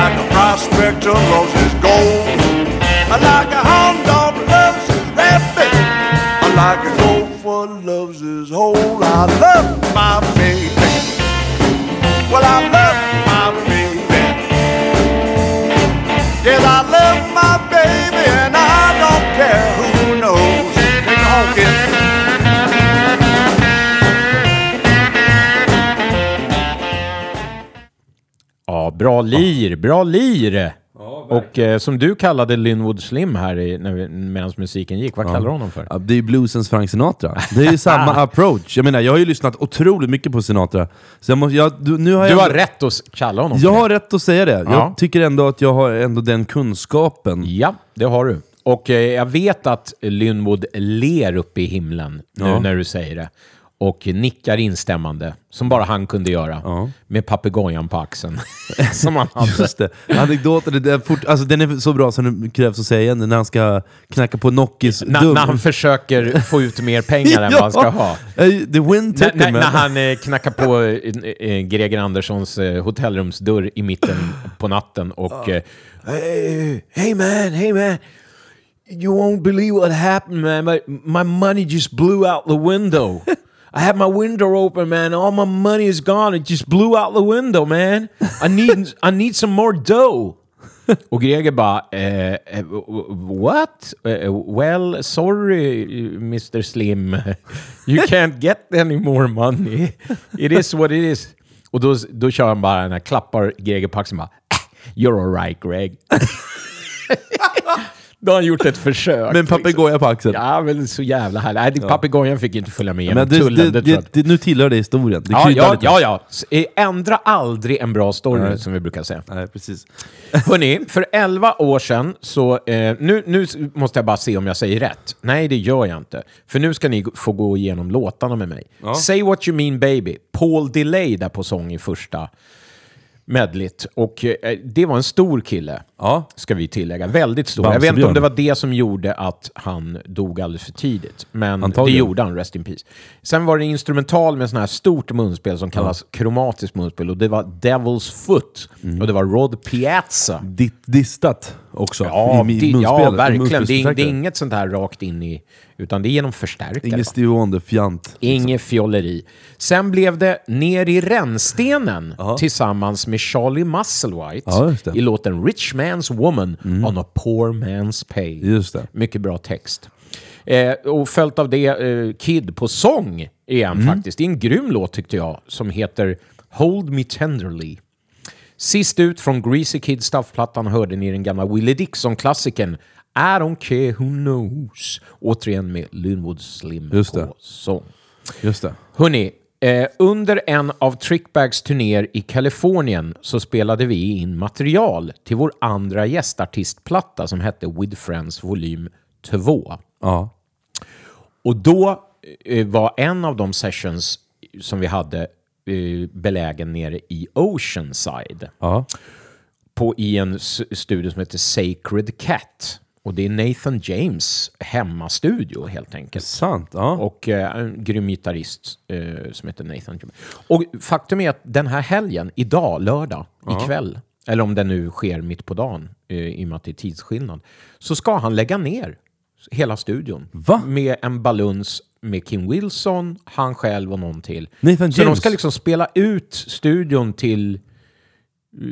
like a prospector loves his gold, like a hound dog loves his rabbit, like a gopher loves his hole. I love my bra lir, bra lir! och eh, som du kallade Linwood Slim här i- när vi- medan musiken gick, vad kallar du honom för? Ja, det är ju bluesens Frank Sinatra. Det är ju samma approach. Jag menar, jag har ju lyssnat otroligt mycket på Sinatra. Så jag måste, jag, du, nu har Du jag har rätt att kalla honom Jag för har rätt att säga det. Ja. Jag tycker ändå att jag har ändå den kunskapen. det. Ja, det har du. Och eh, jag vet att Linwood ler uppe i himlen nu Ja. när du säger det. Och nickar instämmande, som bara han kunde göra. Med papegojan på axeln. som han hade. Just det. Anekdoten, är fort, alltså, den är så bra som det krävs att säga den när han ska knacka på Nockis När, dum. när han försöker få ut mer pengar än vad han ska ha. The wind När, took när, han eh, knackar på eh, eh, Greger Anderssons eh, hotellrumsdörr i mitten på natten och... Eh, hey, hey man, hey man. You won't believe what happened man. My, my money just blew out the window. I had my window open man. All my money is gone. It just blew out the window man. I need, I need some more dough. Och Greger bara, eh, eh, what? Eh, well, sorry Mr Slim. You can't get any more money. It is what it is. Och då, då kör han bara den här, klappar Greger på axeln bara, "Ah, you're alright Greg. Då har han gjort ett försök. Med en papegoja på axeln. Ja, men så jävla härligt. Nej, papegojan fick inte följa med genom Men det, tullen. det, Det, det, nu tillhör det historien. Det Ja, ja, lite. ja, ja. Eh, Ändra aldrig en bra story, Nej. som vi brukar säga. Nej, precis. Hörni, för 11 år sedan så... Eh, nu, nu måste jag bara se om jag säger rätt. Nej, det gör jag inte. För nu ska ni få gå igenom låtarna med mig. Say what you mean baby. Paul Delay där på sång i första medlet. Och eh, det var en stor kille, Ja. ska vi tillägga. Väldigt stor. Jag vet inte om det var det som gjorde att han dog alldeles för tidigt. Men Antagligen. det gjorde han, rest in peace. Sen var det instrumental med sån här stort munspel som kallas kromatiskt munspel. Och det var Devil's Foot. Mm. Och det var Rod Piazza. Ditt distat också. Ja, i, i ja verkligen. Det är, det är inget sånt här rakt in i... Utan det är genom förstärkare. Inget va? Stevie Wonder-fjant. Inget fjolleri. Sen blev det Ner i rännstenen tillsammans med Charlie Musselwhite Ja, i låten Rich Man's Woman on a Poor Man's Pay. Just det. Mycket bra text. Eh, och följt av det eh, Kid på sång igen Mm. faktiskt. Det är en grym låt tyckte jag som heter Hold Me Tenderly. Sist ut från Greasy Kid Stuff-plattan hörde ni den gamla Willie Dixon-klassikern I don't care who knows. Återigen med Linwood Slim Just på det. sång. Just det. Hörni, eh, under en av Trickbags turnéer i Kalifornien så spelade vi in material till vår andra gästartistplatta som hette With Friends volym 2. Ja. Och då eh, var en av de sessions som vi hade eh, belägen nere i Oceanside Ja. på, i en studio som heter Sacred Cat. Och det är Nathan James hemmastudio helt enkelt. Sant. Ja. Och eh, en grym gitarrist eh, som heter Nathan James. Och faktum är att den här helgen, idag, lördag, ikväll, eller om det nu sker mitt på dagen, eh, i och med att det är tidsskillnad, så ska han lägga ner hela studion. Va? Med en baluns med Kim Wilson, han själv och någon till. Nathan Så de ska liksom spela ut studion till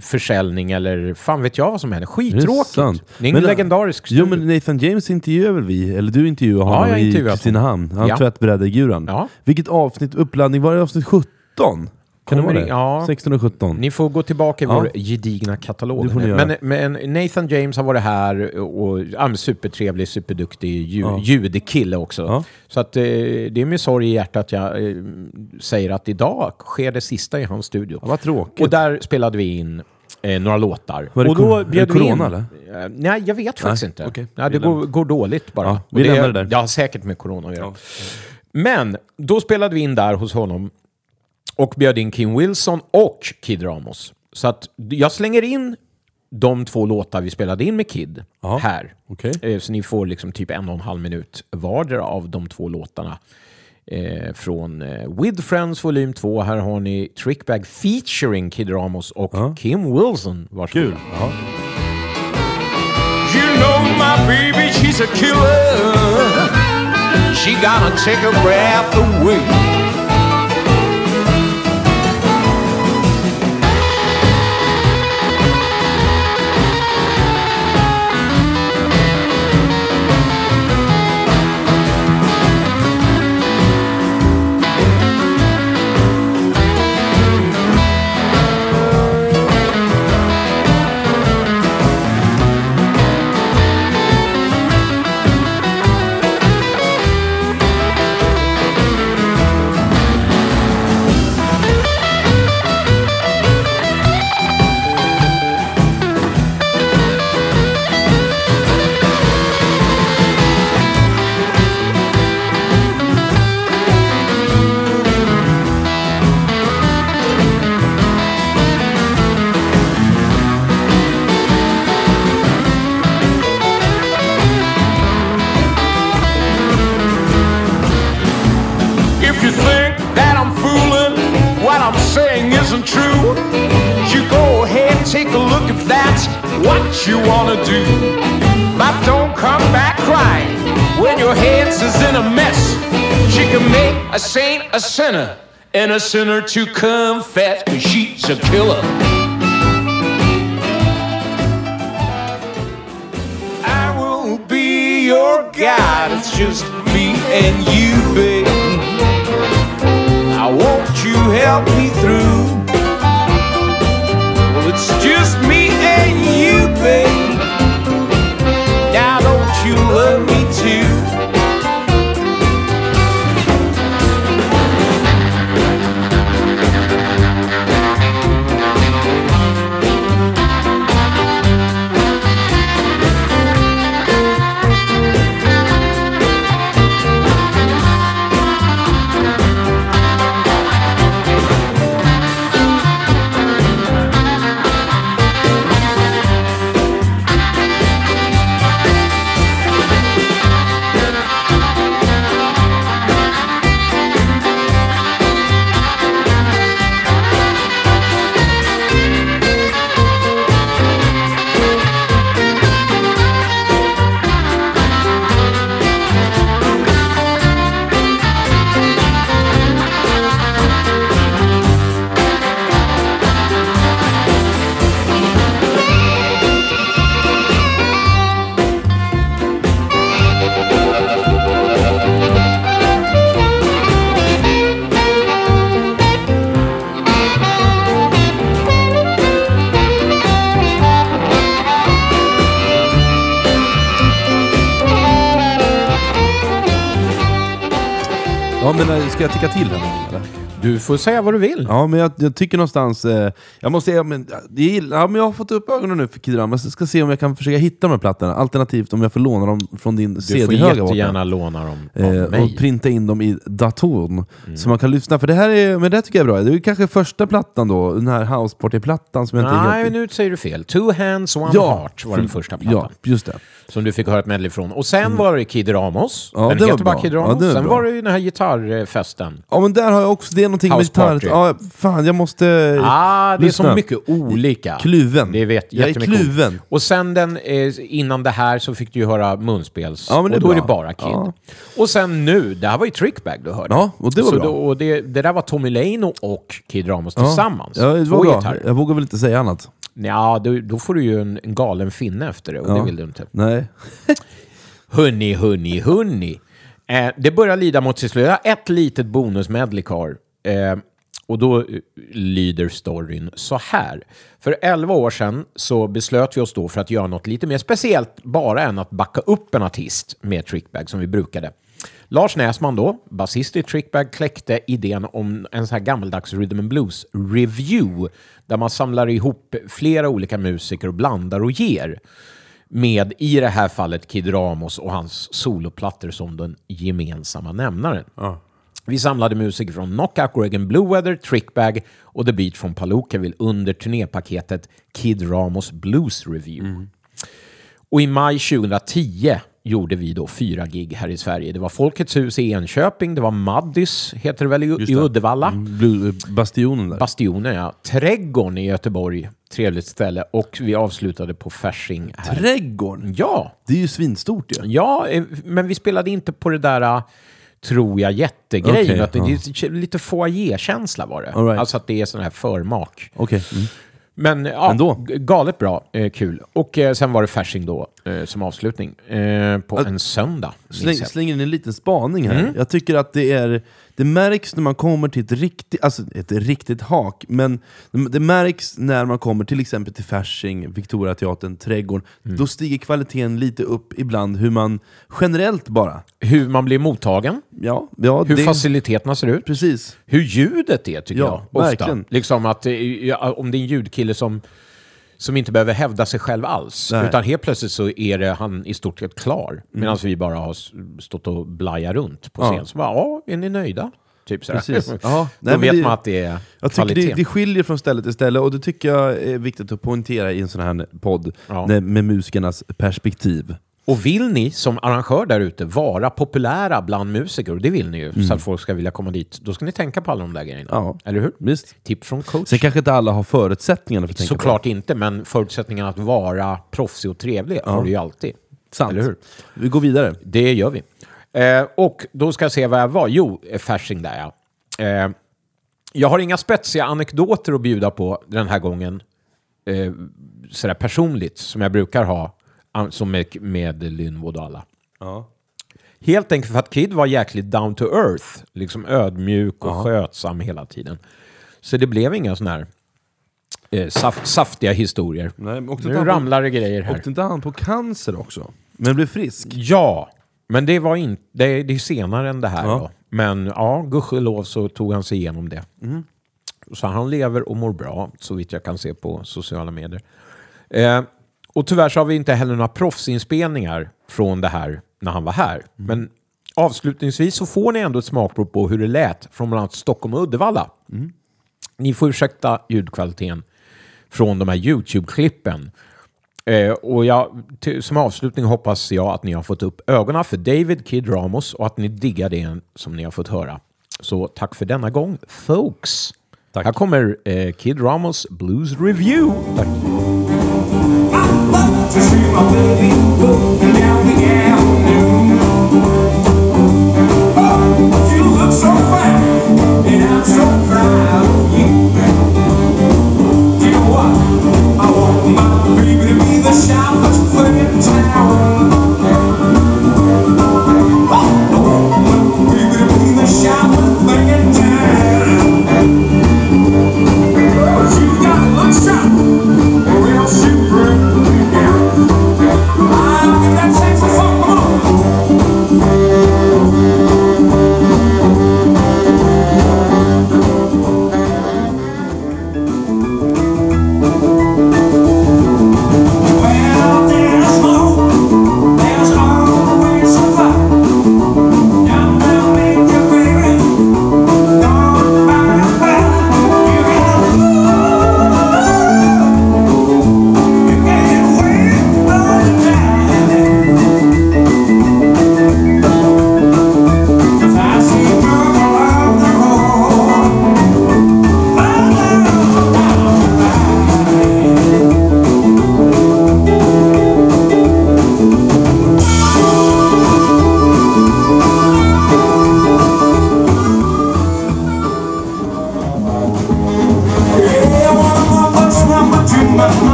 försäljning eller fan vet jag vad som händer. Skittråkigt. sant. Det är en Men, legendarisk Jo men Nathan James intervjuar vi, eller du intervjuar Ja, honom har i Kristinehamn. Han Ja. tvättbrädeguran. Ja. Vilket avsnitt, uppladdning, var det avsnitt 17? Kan det vara det? ja. 16 och 17? Ni får gå tillbaka i Ja. vår gedigna katalog. Det men, men Nathan James har varit här och ja, supertrevlig, superduktig ljud, Ja. ljudkille också. Ja. Så att, eh, det är med sorg i hjärtat jag eh, säger att idag sker det sista i hans studio. Ja, vad tråkigt. Och där spelade vi in eh, några låtar. Var det och då bjöd det corona, in, eller? Eh, nej, jag vet faktiskt Nej, inte. okej. Ja, det går, går dåligt bara. Ja, vi lämnar det där. Ja, säkert med corona att göra. Men då spelade vi in där hos honom och bjöd in Kim Wilson och Kid Ramos. Så att jag slänger in de två låtar vi spelade in med Kid Ja, här. okej. Eh, Så ni får liksom typ en och en halv minut vardera av de två låtarna. Eh, från eh, With Friends volym 2. Här har ni Trickbag featuring Kid Ramos och Kim Wilson. Varsågod. Kul. Ja. You know my baby, she's a killer. She gonna take her breath away. Sinner and a sinner to confess, cause she's a killer. I will be your guide. It's just me and you, Ja, men eh, ska jag tycka till henne eller? Du får säga vad du vill. Ja, men jag, jag tycker någonstans... Eh, jag måste säga, men, det är, ja, men jag har fått upp ögonen nu för Kid Rama, så jag ska se om jag kan försöka hitta de här plattorna. Alternativt om jag får låna dem från din Du får CD-höga borta. jättegärna låna dem av Eh, och mig. Mm. printa in dem i datorn. Så man kan lyssna, för det här är, men det här tycker jag är bra. Det är kanske första plattan då, den här House Party-plattan som jag inte är Nej, helt... nu säger du fel. Two hands, one Ja, heart var den första plattan. Ja, just det. Som du fick höra ett medley från. Och sen var det Kid Ramos. Ja, den det var heter bara. Kid Ja, Ramos. det var sen bra. var det ju den här gitarrfesten. Ja men där har jag också, det är någonting House med Party. gitarr. Ja, fan jag måste... Ah, det är lyssna. så mycket olika. Kluven. Det vet Jag är jättemycket kluven. Och sen den, eh, innan det här så fick du ju höra munspels. Ja, men det är och då är bra. det bara Kid. Ja. Och sen nu, det här var ju Trickbag du hörde. Ja, och det var så bra. Då, och det, det där var Tommy Lane och Kid Ramos tillsammans. Ja, det Två var bra. gitarrer. Jag vågar väl inte säga annat. Ja, då, då får du ju en, en galen finne efter det och Ja. det vill du inte. Nej. Hunni, hunni, hunni. Eh, det börjar lida mot sitt slut. Jag har ett litet bonusmedley kvar. Eh, och då eh, lyder storyn så här. För 11 år sedan så beslöt vi oss då för att göra något lite mer speciellt bara än att backa upp en artist med Trickbag som vi brukade. Lars Näsman då, basist i Trickbag, kläckte idén om en sån här gammaldags rhythm and blues review där man samlar ihop flera olika musiker och blandar och ger med i det här fallet Kid Ramos och hans soloplattor som den gemensamma nämnaren. Vi samlade musiker från Knockout Reagan Blue Weather, Trickbag och The Beat från Palookaville under turnépaketet Kid Ramos Blues Review. Och i maj 2010 gjorde vi då fyra gig här i Sverige. Det var Folkets hus i Enköping, det var Maddys, heter det väl, i, i Uddevalla. Bastionen där. Bastionen, ja. Trädgården i Göteborg, trevligt ställe. Och vi avslutade på Fasching här. Trädgården? Ja, Det är ju svinstort ju. ja, eh, men vi spelade inte på det där uh, tror jag jättegrejen. Okej, att det, ja. lite foyer-känsla var det. Right. Alltså att det är sån här förmak. Okej. Mm. Men ja, Ändå. galet bra, eh, kul. Och eh, sen var det Fasching då eh, som avslutning eh, på en söndag. Släng, slänger in en liten spaning här. Mm. Jag tycker att det är det märks när man kommer till ett riktigt, alltså ett riktigt hak, men det, märks när man kommer till exempel till Fasching, Victoriateatern, Trädgården. Mm. Då stiger kvaliteten lite upp ibland, hur man generellt bara... Hur man blir mottagen, Ja, ja hur det, faciliteterna ser ut. Precis. hur ljudet är tycker Ja, jag. Ofta. verkligen. Liksom att eh, om det är en ljudkille som, som inte behöver hävda sig själv alls. Nej. Utan helt plötsligt så är det han i stort sett klar. Medan vi bara har stått och blajat runt på Ja. scen. Så bara, ja, är ni nöjda? Typ sådär. Precis. Ja, Då nej, men vet det- man att det är Jag tycker kvalitet. det, det skiljer från ställe till ställe, och det tycker jag är viktigt att poängtera i en sån här podd, Ja. med musikernas perspektiv. Och vill ni som arrangör där ute vara populära bland musiker, och det vill ni ju, Mm. så att folk ska vilja komma dit, då ska ni tänka på alla de där grejerna. Ja. Eller hur? Visst. Tips från coach. Sen kanske inte alla har förutsättningarna för att tänka på Såklart inte, men förutsättningen att vara proffsig och trevlig har du ju alltid. Sant. Eller hur? Vi går vidare. Det gör vi. Eh, och då ska jag se vad jag var. Jo, eh, Fasching där ja. Eh, jag har inga spetsiga anekdoter att bjuda på den här gången. Eh, sådär personligt, som jag brukar ha. Som med, med Lynwood och alla. Helt enkelt för att Kid var jäkligt down to earth. Liksom ödmjuk och skötsam hela tiden. Så det blev inga sådana här eh, saf- saftiga historier. Nej, nu ramlar det grejer här. Åkte inte han på cancer också? Men blev frisk? Ja, men det var inte, det, är- det är senare än det här. Ja. Då. Men ja, gudskelov så tog han sig igenom det. Så han lever och mår bra, så vitt jag kan se på sociala medier. Eh, och tyvärr så har vi inte heller några proffsinspelningar från det här när han var här. Men avslutningsvis så får ni ändå ett smakprov på hur det lät från bland annat Stockholm och Uddevalla. Ni får ursäkta ljudkvaliteten från de här YouTube-klippen. Eh, och jag, till, som avslutning hoppas jag att ni har fått upp ögonen för David Kid Ramos och att ni diggar det som ni har fått höra. Så tack för denna gång, folks. Här kommer eh, Kid Ramos Blues Review. Tack. to see my baby looking down the avenue. Oh, You look so fine, and I'm so proud of you. You know what? I want my baby to be the sharpest player in town.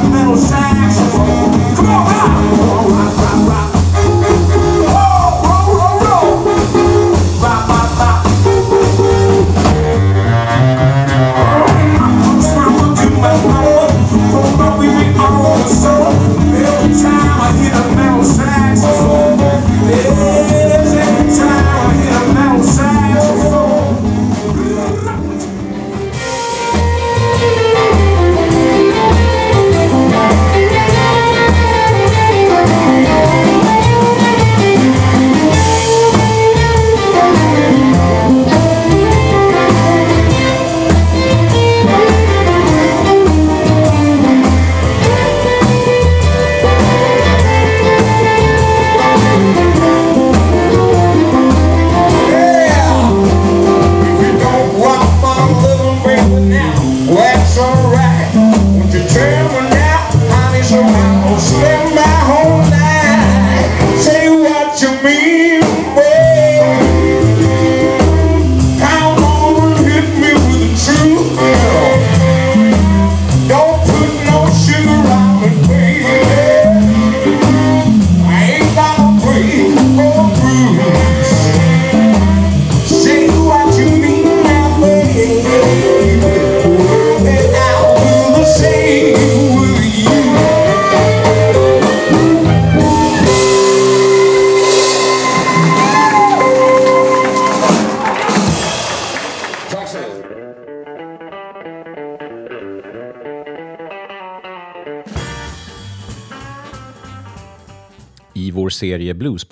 Time I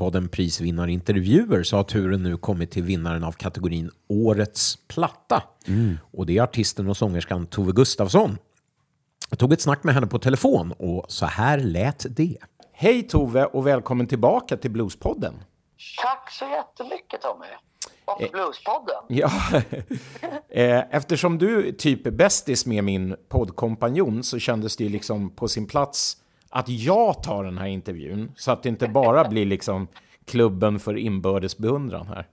Bluespodden prisvinnarintervjuer så har turen nu kommit till vinnaren av kategorin Årets platta. Och det är artisten och sångerskan Tove Gustafsson. Jag tog ett snack med henne på telefon och så här lät det. Hej Tove och välkommen tillbaka till Bluespodden. Tack så jättemycket Tommy. Och Bluespodden. Ja, eh, eftersom du typ är bästis med min poddkompanjon så kändes det ju liksom på sin plats att jag tar den här intervjun så att det inte bara blir liksom klubben för inbördes beundran här.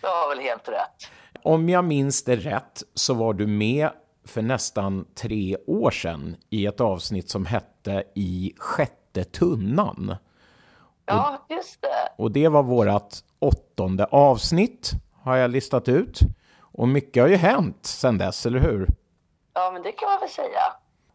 Du har väl helt rätt. Om jag minns det rätt så var du med för nästan tre år sedan i ett avsnitt som hette I sjätte tunnan. Ja, just det. Och det var vårt åttonde avsnitt, har jag listat ut. Och mycket har ju hänt sedan dess, eller hur? Ja, men det kan man väl säga.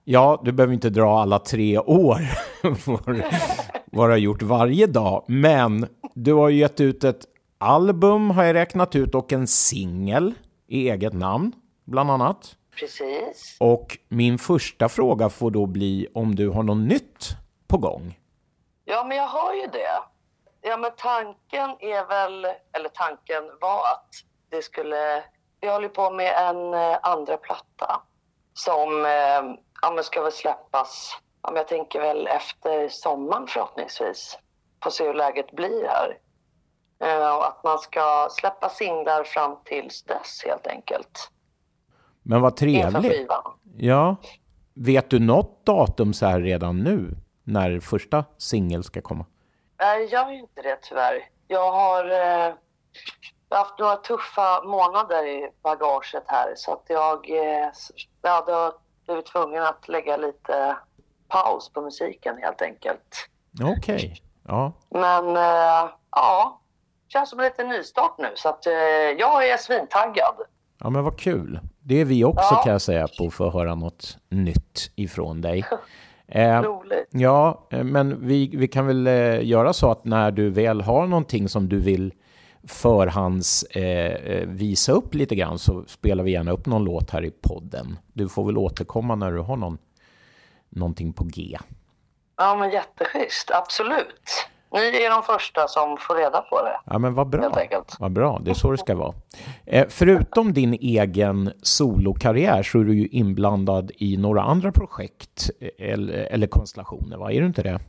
Ja, du behöver inte dra alla tre år vad du har gjort varje dag. Men du har ju gett ut ett album, har jag räknat ut, och en singel i eget namn, bland annat. Precis. Och min första fråga får då bli om du har något nytt på gång. Ja, men jag har ju det. Ja, men tanken är väl, eller tanken var att det skulle... Vi håller på med en eh, andra platta som eh, ja, men ska väl släppas, ja, men jag tänker väl efter sommaren förhoppningsvis. Får se hur läget blir här. Eh, och att man ska släppa singlar fram tills dess helt enkelt. Men vad trevligt. Ja. Vet du något datum så här redan nu när första singel ska komma? Nej, jag gör inte det tyvärr. Jag har eh, har haft några tuffa månader i bagaget här så att jag, eh, jag hade blivit tvungen att lägga lite paus på musiken helt enkelt. Okej. Ja. Men eh, ja, känns som en liten nystart nu så att eh, jag är svintaggad. ja, men vad kul. Det är vi också Ja. kan jag säga på att få höra något nytt ifrån dig. Eh, Roligt. ja, eh, men vi, vi kan väl eh, göra så att när du väl har någonting som du vill förhands eh, eh, visa upp lite grann så spelar vi gärna upp någon låt här i podden. Du får väl återkomma när du har någon, någonting på G. Ja, men jätteschysst. Absolut. Ni är de första som får reda på det. Ja, men vad bra. Vad bra, det är så det ska vara. Eh, förutom din egen solokarriär så är du ju inblandad i några andra projekt eh, eller, eller konstellationer, va? Är du inte det?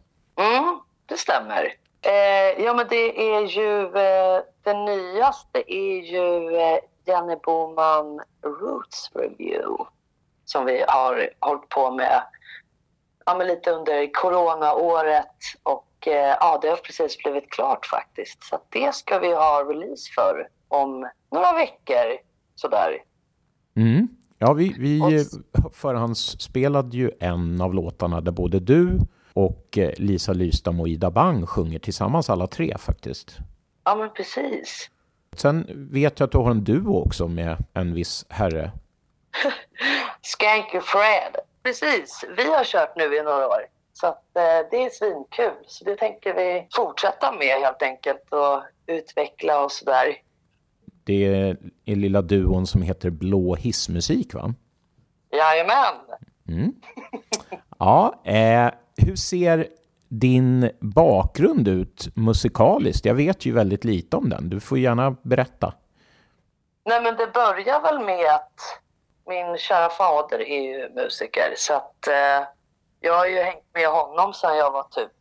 Mm, det stämmer. Eh, ja, men det är ju... Eh, det nyaste är ju eh, Jenny Boman Roots Review som vi har hållit på med ja, men lite under coronaåret och eh, ja, det har precis blivit klart faktiskt. Så det ska vi ha release för om några veckor sådär. Mm. Ja, vi, vi eh, förhandsspelade ju en av låtarna där både du och eh, Lisa Lystam och Ida Bang sjunger tillsammans alla tre faktiskt. Ja, men precis. Sen vet jag att du har en duo också med en viss herre. Skanky Fred. Precis. Vi har kört nu i några år. Så att, eh, det är svinkul. Så det tänker vi fortsätta med helt enkelt och utveckla och sådär. Det är lilla duon som heter Blå hissmusik, va? Jajamän. Mm. Ja, eh, hur ser din bakgrund ut musikaliskt? Jag vet ju väldigt lite om den. Du får gärna berätta. Nej, men det börjar väl med att min kära fader är ju musiker. Så att eh, jag har ju hängt med honom sedan jag var typ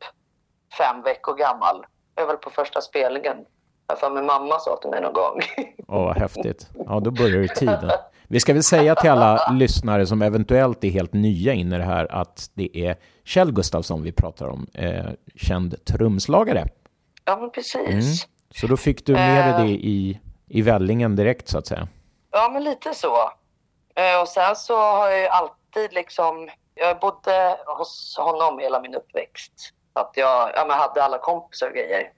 fem veckor gammal. Jag var på första spelningen. Jag för min mamma sa till mig någon gång. Åh, vad häftigt. Ja, då börjar ju tiden. Vi ska väl säga till alla lyssnare som eventuellt är helt nya in i det här att det är Kjell Gustafsson vi pratar om, eh, känd trumslagare. Ja, precis. Mm. Så då fick du med dig det i, i vällingen direkt så att säga. Ja, men lite så. Eh, Och sen så har jag ju alltid liksom... Jag bodde hos honom hela min uppväxt. Så Att jag ja, men hade alla kompisar och grejer.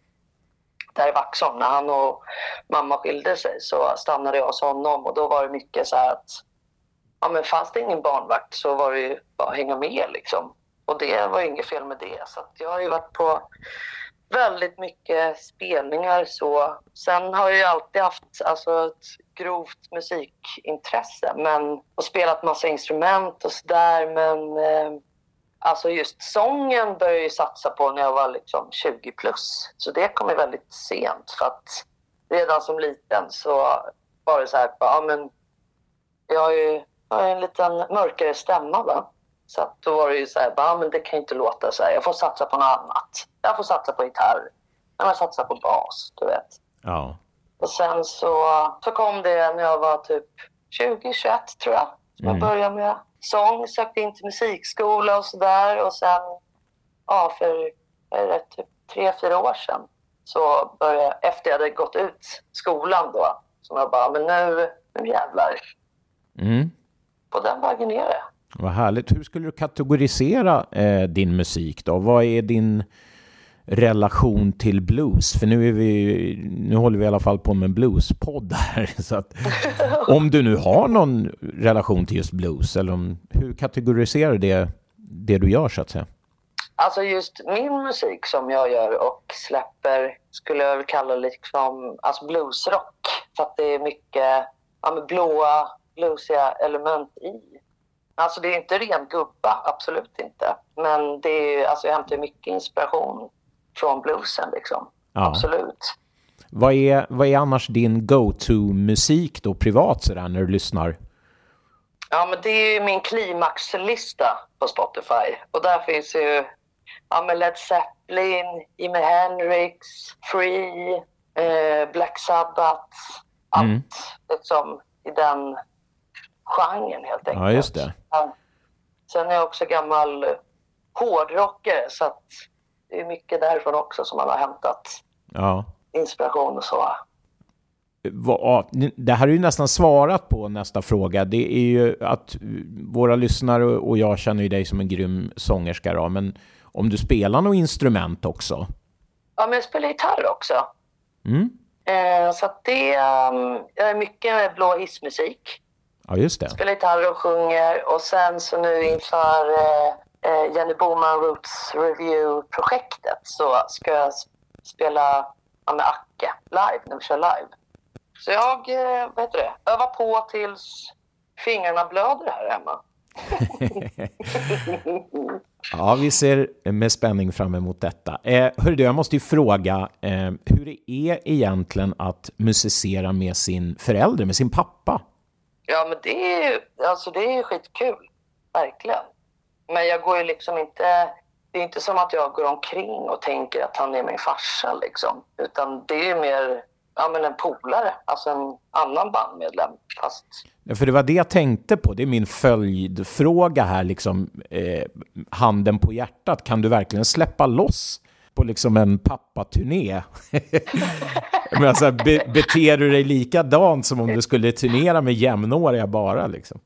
Där i Vaxholm, när han och mamma skilde sig så stannade jag hos honom och då var det mycket så här att ja, men fanns det ingen barnvakt så var det ju bara att hänga med liksom. Och det var ju inget fel med det. Så att jag har ju varit på väldigt mycket spelningar så. Sen har jag ju alltid haft alltså, ett grovt musikintresse men, och spelat massa instrument och sådär. Men eh, alltså just sången började jag satsa på när jag var liksom 20 plus. Så det kom ju väldigt sent för att redan som liten så var det så här, ja men jag har ju jag har en liten mörkare stämma va. Så att då var det ju så här, ja men det kan ju inte låta så här. Jag får satsa på något annat. Jag får satsa på gitarr. Jag får satsa på bas, du vet. Ja. Och sen så, så kom det när jag var typ 20, 21 tror jag. Jag Mm. började med sång, sökte in till musikskola och sådär. Och sen, ja för det, typ tre, fyra år sedan så började efter jag hade gått ut skolan då, så jag bara, men nu, nu jävlar. Mm. På den vägen är det. Vad härligt. Hur skulle du kategorisera eh, din musik då? Vad är din relation till blues? För nu, är vi, nu håller vi i alla fall på med en bluespodd här. Så att, om du nu har någon relation till just blues, eller om, hur kategoriserar du det, det du gör så att säga? Alltså just min musik som jag gör och släpper skulle jag väl kalla liksom alltså bluesrock. För att det är mycket ja, blåa, bluesiga element i. Alltså det är inte ren gubba, absolut inte. Men det är, alltså jag hämtar mycket inspiration från bluesen liksom. Ja. Absolut. Vad är, vad är annars din go-to-musik då privat sådär när du lyssnar? Ja, men det är ju min klimaxlista på Spotify. Och där finns ju ja, men Led Zeppelin, Jimi Hendrix, Free, eh, Black Sabbath. Allt Mm. liksom i den genren helt enkelt. Ja, just det. Ja. Sen är jag också gammal hårdrockare så att det är mycket därifrån också som man har hämtat Ja. inspiration och så. Det här är ju nästan svarat på nästa fråga. Det är ju att våra lyssnare och jag känner ju dig som en grym sångerska då, men om du spelar något instrument också? Ja, men jag spelar gitarr också. Mm? Eh, så att det jag är mycket blå hissmusik. Ja, just det. Spelar gitarr och sjunger. Och sen så nu inför eh, Jenny Boman Roots Review-projektet så ska jag spela med Acke live, när vi kör live. Så jag, eh, vad heter det, övar på tills fingrarna blöder här hemma. Ja, vi ser med spänning fram emot detta. Eh, hörru du, jag måste ju fråga eh, hur det är egentligen att musicera med sin förälder, med sin pappa? Ja, men det är ju alltså det är ju skitkul. Verkligen. Men jag går ju liksom inte... Det är inte som att jag går omkring och tänker att han är min farsa liksom. Utan det är mer ja, men en polare, alltså en annan bandmedlem. Fast För det var det jag tänkte på. Det är min följdfråga här, liksom, eh, handen på hjärtat. Kan du verkligen släppa loss på liksom en pappaturné? Men alltså, be, beter du dig likadant som om du skulle turnera med jämnåriga bara? Liksom?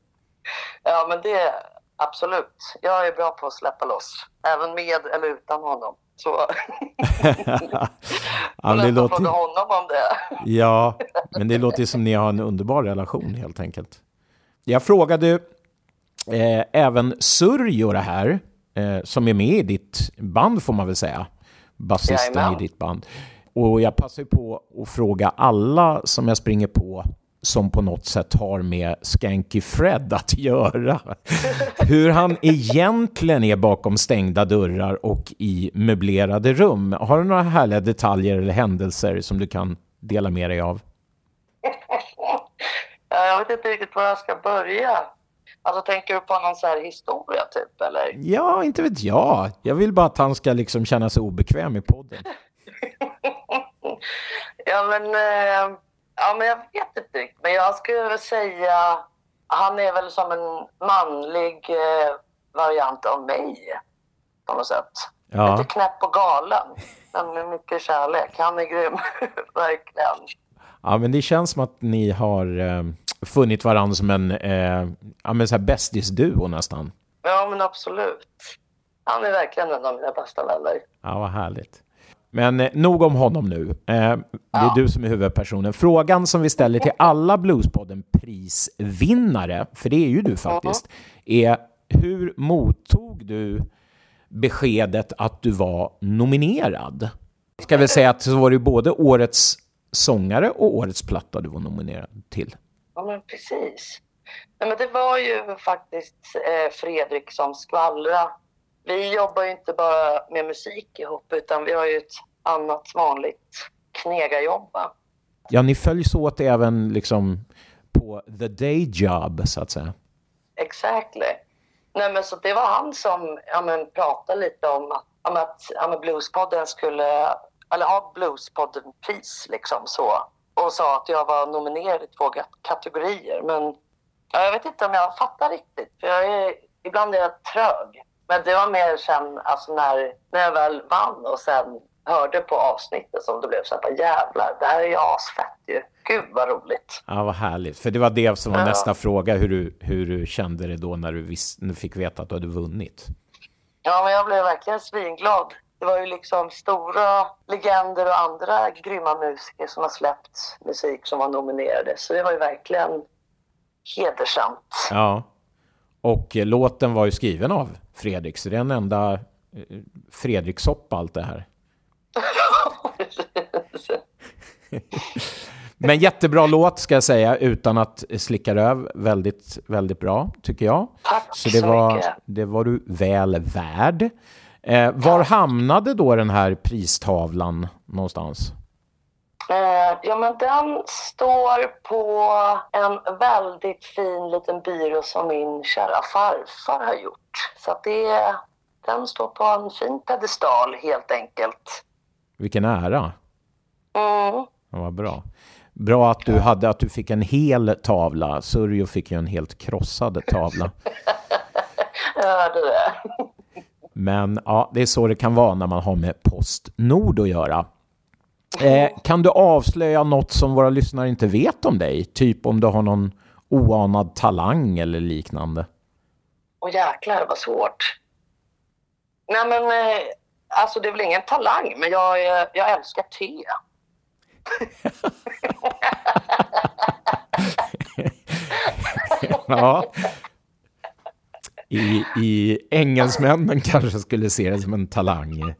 Ja, men det absolut. Jag är bra på att släppa loss. Även med eller utan honom. Så Ja, det låter, fråga honom om det. ja, men det låter som ni har en underbar relation helt enkelt. Jag frågade eh, även Surjo det här, eh, som är med i ditt band får man väl säga. Basisten i ditt band. Och jag passar på att fråga alla som jag springer på som på något sätt har med Skanky Fred att göra. Hur han egentligen är bakom stängda dörrar och i möblerade rum. Har du några härliga detaljer eller händelser som du kan dela med dig av? Ja, Jag vet inte riktigt var jag ska börja. Alltså tänker du på någon så här historia typ eller? Ja, inte vet jag. Jag vill bara att han ska liksom känna sig obekväm i podden. Ja men, eh, ja men jag vet inte riktigt. Men jag skulle väl säga, han är väl som en manlig eh, variant av mig på något sätt. Ja. Lite knäpp och galen, men med mycket kärlek. Han är grym, verkligen. Ja, men det känns som att ni har eh, funnit varandra som en eh, ja, men så här bästisduo nästan. Ja men absolut. Han är verkligen en av mina bästa vänner. Ja, vad härligt. Men eh, nog om honom nu. Eh, det är du som är huvudpersonen. Frågan som vi ställer till alla Bluespodden prisvinnare, för det är ju du faktiskt, är hur mottog du beskedet att du var nominerad? Ska vi säga att så var det både årets sångare och årets platta du var nominerad till. Ja, men precis. Nej, men det var ju faktiskt eh, Fredrik som skvallra. Vi jobbar ju inte bara med musik ihop, utan vi har ju ett annat vanligt knegarjobb. Ja, ni följs åt även liksom på the day job, så att säga. Exactly. Nej, men så det var han som ja, men, pratade lite om att, om att ja, men Bluespodden skulle, eller ha Bluespodden-pris liksom så. Och sa att jag var nominerad i två kat- kategorier. Men ja, jag vet inte om jag fattar riktigt. För jag är, ibland är jag trög. Men det var mer sen alltså när, när jag väl vann och sen hörde på avsnittet som det blev så här, jävlar, det här är ju asfett ju. Gud vad roligt. Ja, vad härligt. För det var det som var Ja. nästa fråga, hur du, hur du kände det då när du, vis, när du fick veta att du hade vunnit. Ja, men jag blev verkligen svinglad. Det var ju liksom stora legender och andra grymma musiker som har släppt musik som var nominerade. Så det var ju verkligen hedersamt. Ja. Och eh, låten var ju skriven av Fredrik, så det är en enda eh, Fredrikssoppa allt det här. Men jättebra låt ska jag säga, utan att slicka röv. Väldigt, väldigt bra, tycker jag. Tack så det så var, mycket. det var du väl värd. Eh, var hamnade då den här pristavlan någonstans? Eh, ja, men den står på en väldigt fin liten byrå som min kära farfar har gjort. Så att det, den står på en fin pedestal helt enkelt. Vilken ära. Mm. Ja, vad bra. Bra att du, hade, att du fick en hel tavla. Surjo fick ju en helt krossad tavla. Hörde det. Men ja, det är så det kan vara när man har med Postnord att göra. Eh, kan du avslöja något som våra lyssnare inte vet om dig? Typ om du har någon oanad talang eller liknande. Åh jäklar vad svårt. Nej men, eh, alltså det är väl ingen talang, men jag, eh, jag älskar te. Ja. I, I engelsmännen kanske skulle se det som en talang.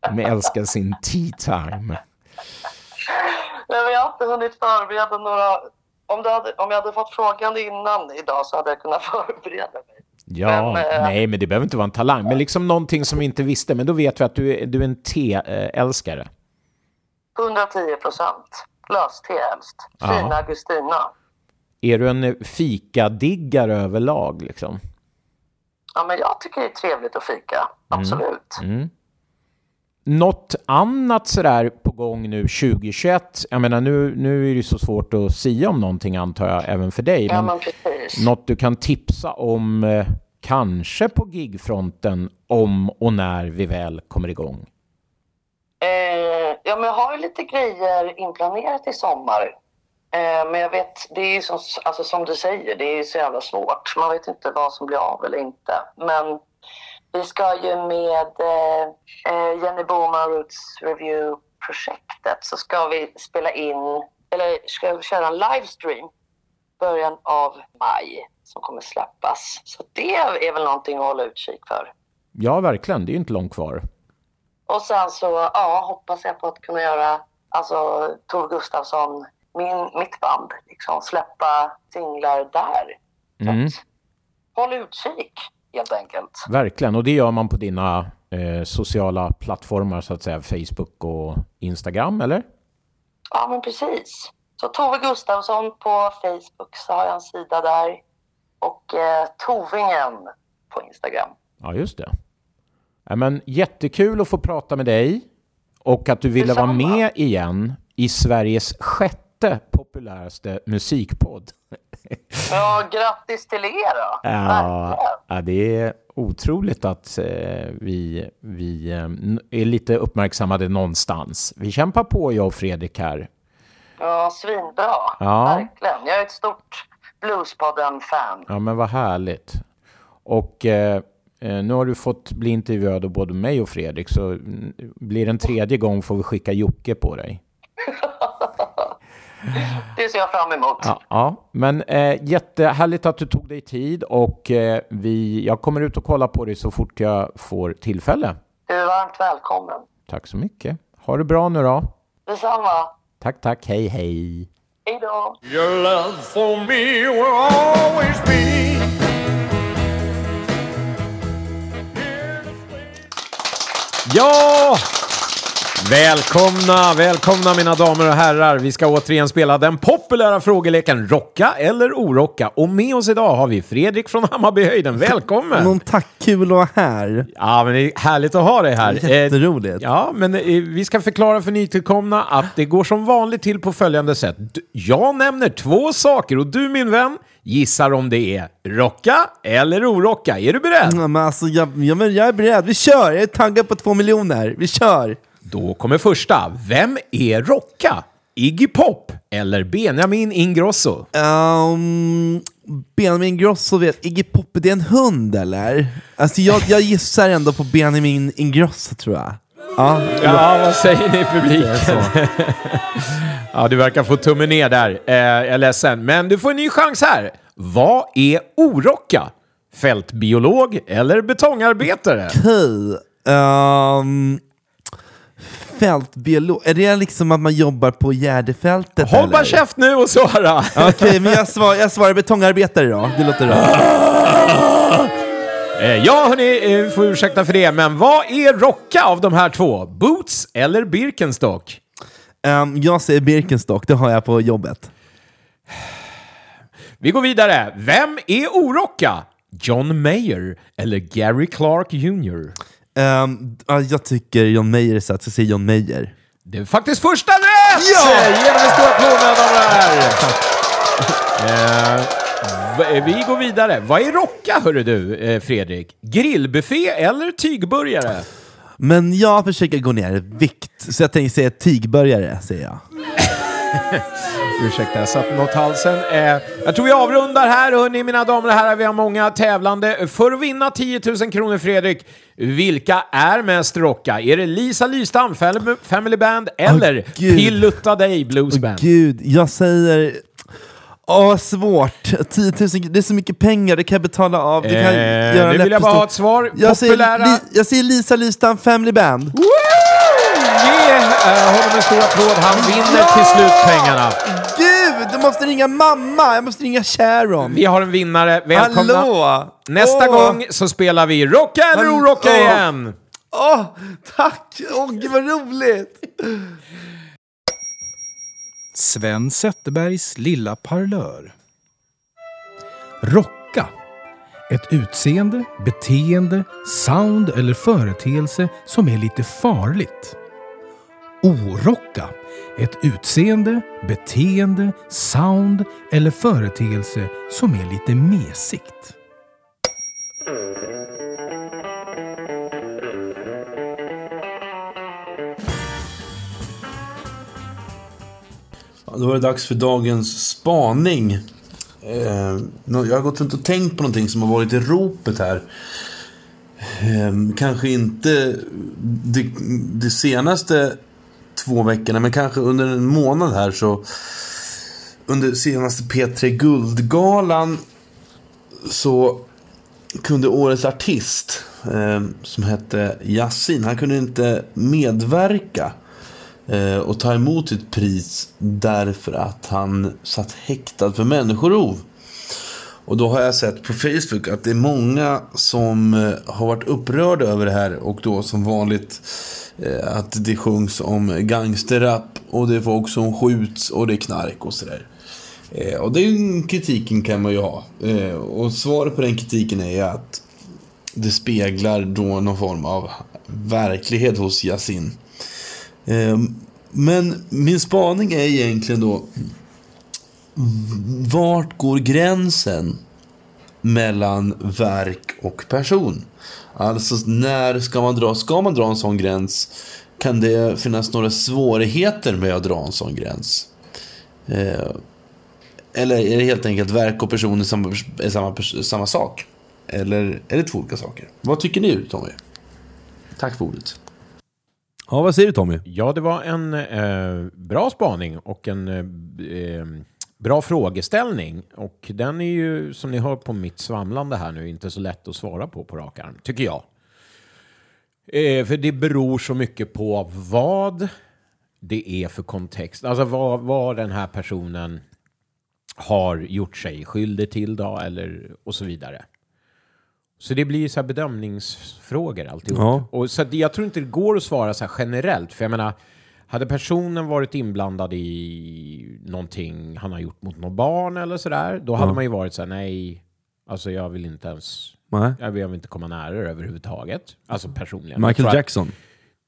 De älskar sin tea time. Nej, men jag har inte hunnit förbereda några... Om, hade, om jag hade fått frågan innan idag så hade jag kunnat förbereda mig. Ja, Men, eh, nej, men det behöver inte vara en talang. Men liksom någonting som vi inte visste. Men då vet vi att du är, du är en teälskare. 110 procent. Löste helst. Fina Augustina. Är du en fikadiggare överlag? Liksom? Ja, men jag tycker det är trevligt att fika. Absolut. Mm. Något annat sådär på gång nu 2021? Jag menar nu, nu är det ju så svårt att säga om någonting antar jag även för dig. Ja, Men men precis. något du kan tipsa om eh, kanske på gigfronten om och när vi väl kommer igång? Eh, ja, men jag har ju lite grejer inplanerat i sommar. Eh, men jag vet, det är ju som, alltså, som du säger, det är ju så jävla svårt. Man vet inte vad som blir av eller inte. Men vi ska ju med eh, eh, Jenny Boman Roots Review-projektet så ska vi spela in, eller ska vi köra en livestream början av maj som kommer släppas. Så det är väl någonting att hålla utkik för. Ja, verkligen. Det är ju inte långt kvar. Och sen så ja, hoppas jag på att kunna göra, alltså Tove Gustafsson, min, mitt band, liksom släppa singlar där. Mm. Håll utkik helt enkelt. Verkligen, och det gör man på dina eh, sociala plattformar, så att säga, Facebook och Instagram, eller? Ja, men precis. Så Tove Gustafsson på Facebook så har jag en sida där. Och eh, Tovingen på Instagram. Ja, just det. Ja, men jättekul att få prata med dig och att du ville vara med igen i Sveriges sjätte populäraste musikpodd. Ja, grattis till er då. Ja, ja, det är otroligt att eh, vi, vi eh, är lite uppmärksammade någonstans. Vi kämpar på, jag och Fredrik här. Ja, svinbra. Ja. Verkligen. Jag är ett stort Bluespodden-fan. Ja, men vad härligt. Och eh, eh, nu har du fått bli intervjuad av både mig och Fredrik, så mm, blir det en tredje gång får vi skicka Jocke på dig. Det ser jag fram emot. Ja, ja. men eh, jättehärligt att du tog dig tid och eh, vi, jag kommer ut och kolla på dig så fort jag får tillfälle. Du är varmt välkommen. Tack så mycket. Ha det bra nu då. Detsamma. Tack, tack. Hej, hej. Hej då. Your love for me will always be. Ja! Välkomna, välkomna mina damer och herrar. Vi ska återigen spela den populära frågeleken Rocka eller orocka. Och med oss idag har vi Fredrik från Hammarbyhöjden. Välkommen! Någon tack, kul att vara här. Ja, men det är härligt att ha dig här. Eh, Jätteroligt. Ja, men eh, vi ska förklara för nytillkomna att det går som vanligt till på följande sätt. Jag nämner två saker och du min vän gissar om det är rocka eller orocka. Är du beredd? Ja, men alltså, jag, jag, men jag är beredd, vi kör! Jag är taggad på två miljoner, vi kör! Då kommer första. Vem är rocka? Iggy Pop eller Benjamin Ingrosso? Um, Benjamin Ingrosso vet, Iggy Pop, det är en hund eller? Alltså jag, jag gissar ändå på Benjamin Ingrosso tror jag. Ja, Ja, vad säger ni i publiken? ja, du verkar få tummen ner där. Eh, jag är ledsen. Men du får en ny chans här. Vad är orocka? Fältbiolog eller betongarbetare? okej. Um, fältbiolog, är det liksom att man jobbar på Gärdefältet Håll bara käft nu och svara! Okej, men jag, svar, jag svarar betongarbetare då, det låter bra. Eh, ja, hörni, eh, får ursäkta för det, men vad är rocka av de här två? Boots eller Birkenstock? Um, jag säger Birkenstock, det har jag på jobbet. Vi går vidare. Vem är orocka? John Mayer eller Gary Clark Jr.? Um, ja, jag tycker John Mayer så att jag säger John Mayer. Det är faktiskt första rätt! Ja! Ge dem en stor applåd herrar! Eh, vi går vidare. Vad är rocka, hörru du, eh, Fredrik? Grillbuffé eller tygburgare? Men jag försöker gå ner i vikt, så jag tänker säga tygburgare, säger jag. Ursäkta, jag satte något halsen. Eh, jag tror vi avrundar här, hörni, mina damer och herrar. Vi har många tävlande. För att vinna 10 000 kronor, Fredrik, vilka är mest rocka? Är det Lisa Lystam, Fam- Family Band eller Gud. Pillutta dig Blues Band? Gud, jag säger... Åh, svårt. 10 000, det är så mycket pengar, det kan jag betala av. Det kan Eh, göra nu vill jag bara ha ett svar. Jag säger, Populära... Li, jag säger Lisa Lystam Family Band. Woo! Ge uh, honom en stor applåd. Han vinner till slut pengarna. Du måste ringa mamma! Jag måste ringa Sharon. Vi har en vinnare. Välkomna. Hallå! Nästa Åh. gång så spelar vi Rocka eller orocka igen. Åh, tack! Åh, gud vad roligt! Sven Zetterbergs lilla parlör. Rocka. Ett utseende, beteende, sound eller företeelse som är lite farligt. Orocka. Ett utseende, beteende, sound eller företeelse som är lite mesigt. då var det dags för dagens spaning. Eh, jag har gått runt och tänkt på någonting som har varit i ropet här. Eh, kanske inte det, det senaste två veckorna, men kanske under en månad här så. Under senaste P3 Guldgalan så kunde årets artist eh, som hette Yasin, han kunde inte medverka eh, och ta emot sitt pris därför att han satt häktad för människorov. Och då har jag sett på Facebook att det är många som eh, har varit upprörda över det här och då som vanligt eh, Eh, att det sjungs om gangsterrap och det är folk som skjuts och det är knark och sådär. Eh, och den kritiken kan man ju ha. Eh, och svaret på den kritiken är ju att det speglar då någon form av verklighet hos Yasin. Men min spaning är egentligen då vart går gränsen mellan verk och person? Alltså när ska man dra, ska man dra en sån gräns? Kan det finnas några svårigheter med att dra en sån gräns? Eh, eller är det helt enkelt verk och person är samma, är samma, samma sak? Eller är det två olika saker? Vad tycker ni Tommy? Tack för ordet. Ja, vad säger du Tommy? Ja, det var en eh, bra spaning och en eh, eh, bra frågeställning. Och den är ju, som ni hör på mitt svamlande här nu, inte så lätt att svara på på rak arm, tycker jag. Eh, för det beror så mycket på vad det är för kontext. Alltså vad, vad den här personen har gjort sig skyldig till då, eller och så vidare. Så det blir så här bedömningsfrågor alltihop. Ja. Och så jag tror inte det går att svara så här generellt. För jag menar, hade personen varit inblandad i någonting han har gjort mot något barn eller sådär, då hade Ja. man ju varit så här, nej, alltså jag vill inte ens, Nej. jag vill inte komma nära det överhuvudtaget. Alltså personligen. Michael tror att- Jackson.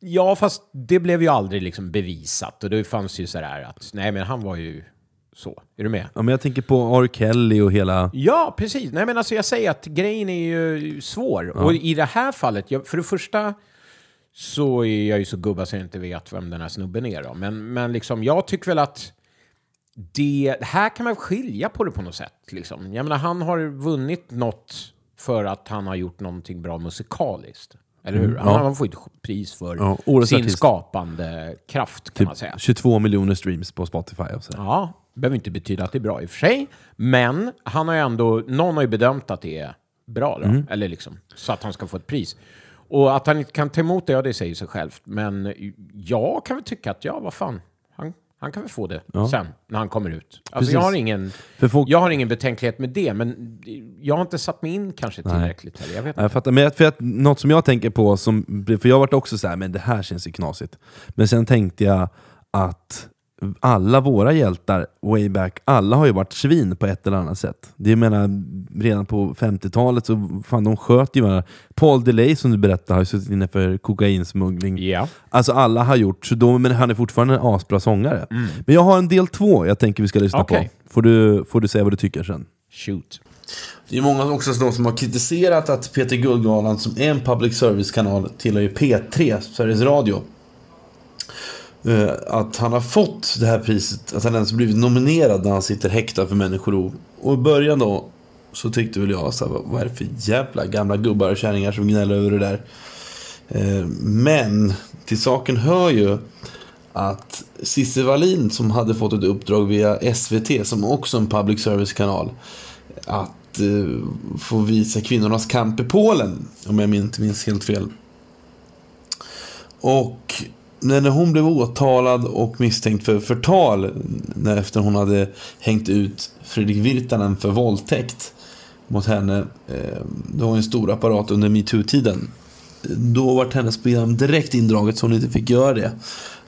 Ja, fast det blev ju aldrig liksom bevisat. Och det fanns ju sådär att, nej men han var ju så. Är du med? Ja, men jag tänker på R. Kelly och hela... Ja, precis. Nej, men alltså jag säger att grejen är ju svår. Ja. Och i det här fallet, jag, för det första så är jag ju så gubba så jag inte vet vem den här snubben är. Då. Men, men liksom, jag tycker väl att det här kan man skilja på det på något sätt. Liksom. Jag menar, han har vunnit något för att han har gjort någonting bra musikaliskt. Eller hur? Mm, Han ja. har fått ett pris för Ja, sin artist. skapande kraft kan Typ man säga. 22 miljoner streams på Spotify och sådär. Ja, behöver inte betyda att det är bra i och för sig. Men han har ju ändå, någon har ju bedömt att det är bra då, Mm. eller liksom, så att han ska få ett pris. Och att han inte kan ta emot det, ja det säger sig självt. Men jag kan väl tycka att, ja vad fan, han, han kan väl få det Ja. sen när han kommer ut. Alltså Precis. jag har, ingen, folk- jag har ingen betänklighet med det, men jag har inte satt mig in kanske tillräckligt heller. Jag vet Jag fattar, men jag- för att, något som jag tänker på, som, för jag varit också så här, men det här känns ju knasigt. Men sen tänkte jag att alla våra hjältar way back, alla har ju varit svin på ett eller annat sätt. Det jag menar, redan på 50-talet så fan, de sköt ju varandra. Paul Delay som du berättade har ju suttit inne för kokainsmuggling. Ja. Alltså alla har gjort, så då, men han är fortfarande en asbra sångare. Mm. Men jag har en del två jag tänker vi ska lyssna Okej. på. Får du, får du säga vad du tycker sen. Shoot. Det är många också som har kritiserat att Peter Guldgalan, som är en public service-kanal, tillhör ju P3, Sveriges Radio. Eh, Att han har fått det här priset, att han ens blivit nominerad när han sitter häktad för människorov. Och i början då så tyckte väl jag så här, vad- är det för jävla gamla gubbar och kärringar som gnäller över det där. Eh, Men till saken hör ju att Cissi Wallin som hade fått ett uppdrag via SVT, som också är en public service-kanal, att eh, få visa kvinnornas kamp i Polen, om jag inte minns helt fel. Och när hon blev åtalad och misstänkt för förtal efter hon hade hängt ut Fredrik Virtanen för våldtäkt mot henne. Eh, det var en stor apparat under metoo-tiden. Då var hennes program direkt indraget så hon inte fick göra det.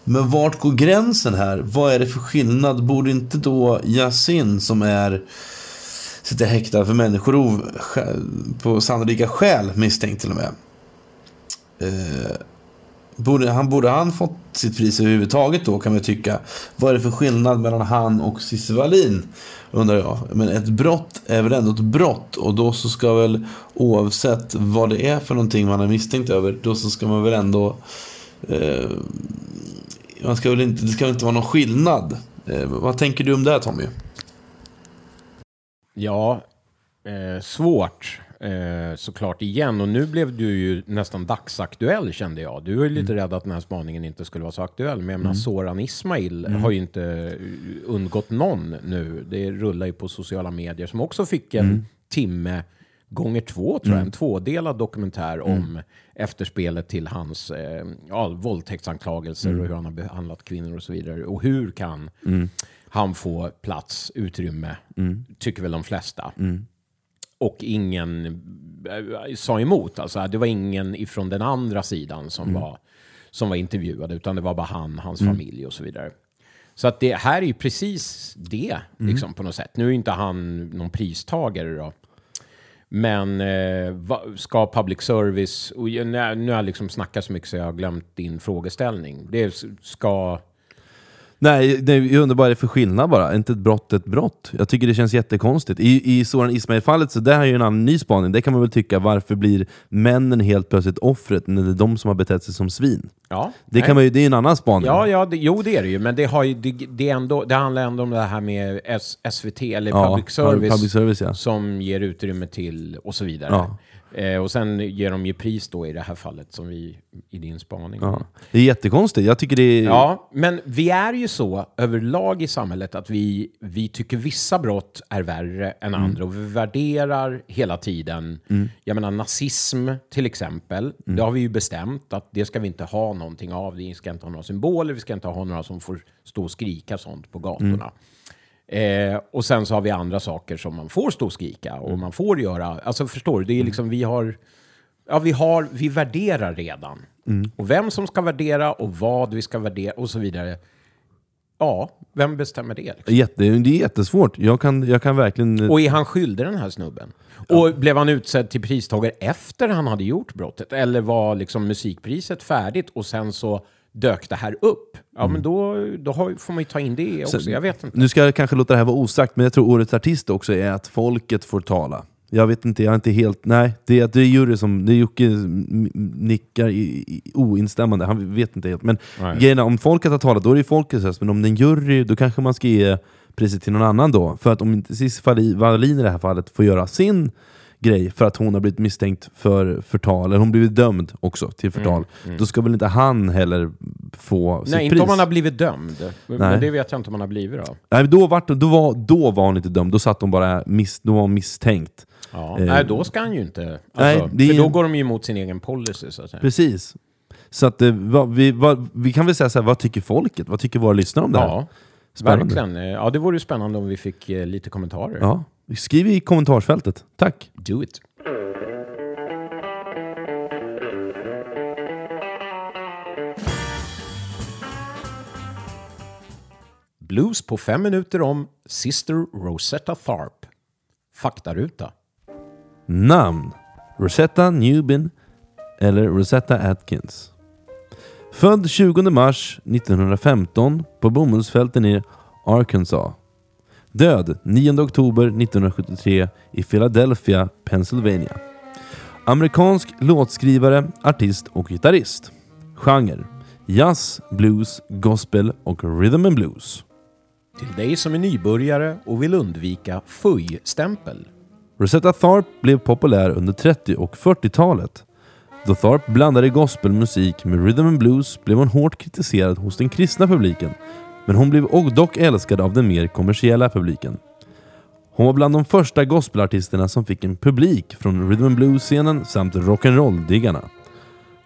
Men vart går gränsen här? Vad är det för skillnad? Borde inte då Yasin som är sitter häktad för människorov på sannolika skäl misstänkt till och med. Eh, Borde, han, borde han fått sitt pris överhuvudtaget då kan man tycka. Vad är det för skillnad mellan han och Cissi Wallin? Undrar jag. Men ett brott är väl ändå ett brott och då så ska väl oavsett vad det är för någonting man är misstänkt över. Då så ska man väl ändå eh, man ska väl inte, det ska väl inte vara någon skillnad Eh, vad tänker du om det Tommy? Ja, eh, svårt eh, såklart igen. Och nu blev du ju nästan dagsaktuell kände jag. Du var ju lite Mm. rädd att den här spaningen inte skulle vara så aktuell. Men jag menar, Soran Ismail har ju inte eh, undgått någon nu. Det rullar ju på sociala medier som också fick en Mm. timme gånger två tror jag. En tvådelad dokumentär om efterspelet till hans eh, ja, våldtäktsanklagelser och hur han har behandlat kvinnor och så vidare. Och hur kan han få plats, utrymme, tycker väl de flesta. Och ingen eh, sa emot. Alltså, det var ingen ifrån den andra sidan som, var, som var intervjuad, utan det var bara han, hans familj och så vidare. Så att det här är ju precis det, liksom, på något sätt. Nu är inte han någon pristagare då. Men eh, va, ska public service, och nu, nu har jag liksom snackat så mycket så jag har glömt din frågeställning. Det ska... Nej, det, jag undrar vad det för skillnad bara. Är inte ett brott ett brott? Jag tycker det känns jättekonstigt. I, i Soran Ismail-fallet, så det här är ju en annan ny spaning. Det kan man väl tycka, varför blir männen helt plötsligt offret när det är de som har betett sig som svin? Ja, Det, nej. kan man ju, det är en annan spaning. Ja, ja det, jo det är det ju, men det, har ju, det, det, ändå, det handlar ändå om det här med S, SVT eller Ja, public service, public service, ja. som ger utrymme till och så vidare. Ja. Eh, och sen ger de ju pris då i det här fallet som vi i din spaning. Ja. Det är jättekonstigt. Jag tycker det är... Ja, men vi är ju så överlag i samhället att vi, vi tycker vissa brott är värre än Mm. andra och vi värderar hela tiden. Jag menar nazism till exempel, Mm. det har vi ju bestämt att det ska vi inte ha någonting av. Vi ska inte ha några symboler, vi ska inte ha några som får stå och skrika sånt på gatorna. Eh, och sen så har vi andra saker som man får stå och skrika och man får göra. Alltså förstår du, det är liksom vi har... Ja, vi, har, vi värderar redan. Och vem som ska värdera och vad vi ska värdera och så vidare. Ja, vem bestämmer det? Liksom? Jätte, det är jättesvårt. Jag kan, jag kan verkligen... Och är han skyldig den här snubben? Och blev han utsedd till pristagare efter han hade gjort brottet? Eller var liksom musikpriset färdigt och sen så dök det här upp? Ja, men då, då har, får man ju ta in det också. Så- jag vet inte. Nu ska jag kanske låta det här vara osagt, men jag tror årets artist också är att folket får tala. Jag vet inte, jag är inte helt... Nej, det är, det är jury som... Det är Jocke nickar i, i, oinstämmande, han vet inte helt. Men Nej. grejen är, om folket har talat, då är det folkets röst. Men om det är en jury, då kanske man ska ge priset till någon annan då. För att om inte Cissi Wallin i det här fallet får göra sin grej för att hon har blivit misstänkt för förtal, eller hon blivit dömd också till förtal, då ska väl inte han heller få sitt Nej, pris? inte om han har blivit dömd. Nej. Men det vet jag inte om han har blivit då. Nej, då, var, då, var, då var hon inte dömd, då satt hon bara miss, då var hon misstänkt. Ja. Eh, Nej, då ska han ju inte... Alltså, Nej, för då en- går de ju emot sin egen policy, så att säga. Precis. Så att, eh, vad, vi, vad, vi kan väl säga så här, vad tycker folket? Vad tycker våra lyssnare om det här? Ja, Spännande. verkligen. Eh, Ja, det vore ju spännande om vi fick eh, lite kommentarer. Ja. Skriv i kommentarsfältet. Tack! Do it. Blues på fem minuter om Sister Rosetta Tharpe. Faktaruta. Namn Rosetta Newbin eller Rosetta Atkins. Född 20 mars 1915 på bomullsfälten i Arkansas. Död 9 oktober 1973 i Philadelphia, Pennsylvania. Amerikansk låtskrivare, artist och gitarrist. Genre Jazz, blues, gospel och rhythm and blues. Till dig som är nybörjare och vill undvika fuj-stämpel. Rosetta Tharpe blev populär under 30 och 40-talet. Då Tharpe blandade gospelmusik med rhythm and blues blev hon hårt kritiserad hos den kristna publiken. Men hon blev dock älskad av den mer kommersiella publiken. Hon var bland de första gospelartisterna som fick en publik från rhythm and blues-scenen samt rock'n'roll-diggarna.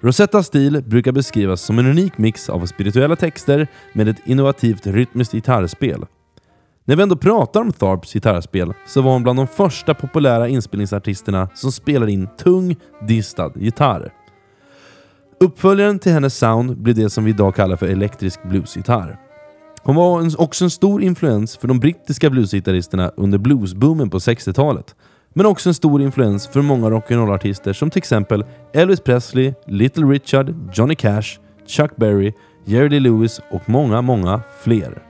Rosettas stil brukar beskrivas som en unik mix av spirituella texter med ett innovativt rytmiskt gitarrspel. När vi ändå pratar om Tharps gitarrspel så var hon bland de första populära inspelningsartisterna som spelade in tung, distad gitarr. Uppföljaren till hennes sound blev det som vi idag kallar för elektrisk bluesgitarr. Hon var en, också en stor influens för de brittiska bluesgitarristerna under bluesboomen på 60-talet. Men också en stor influens för många rock'n'roll-artister som till exempel Elvis Presley, Little Richard, Johnny Cash, Chuck Berry, Jerry Lee Lewis och många, många fler.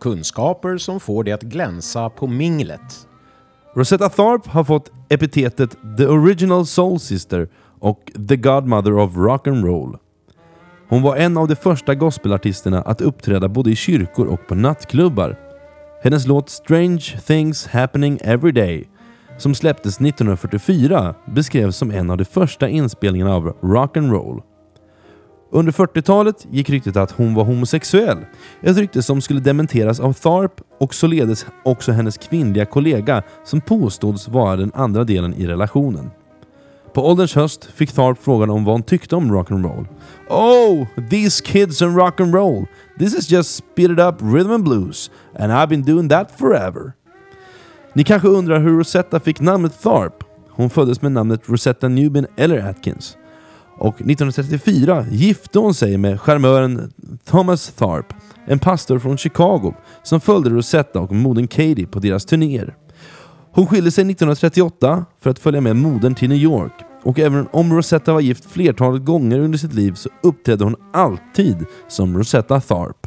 Kunskaper som får det att glänsa på minglet. Rosetta Tharpe har fått epitetet The Original Soul Sister och The Godmother of Rock and Roll. Hon var en av de första gospelartisterna att uppträda både i kyrkor och på nattklubbar. Hennes låt “Strange Things Happening Every Day” som släpptes 1944 beskrevs som en av de första inspelningarna av rock and roll. Under 40-talet gick ryktet att hon var homosexuell. Ett rykte som skulle dementeras av Tharp och således också hennes kvinnliga kollega som påstods vara den andra delen i relationen. På ålderns höst fick Tharp frågan om vad hon tyckte om rock'n'roll. Oh, these kids and rock'n'roll. This is just speeded up rhythm and blues and I've been doing that forever. Ni kanske undrar hur Rosetta fick namnet Tharp? Hon föddes med namnet Rosetta Newbin eller Atkins. Och 1934 gifte hon sig med charmören Thomas Tharp, en pastor från Chicago som följde Rosetta och modern Katie på deras turnéer. Hon skilde sig 1938 för att följa med modern till New York och även om Rosetta var gift flertalet gånger under sitt liv så uppträdde hon alltid som Rosetta Tharp.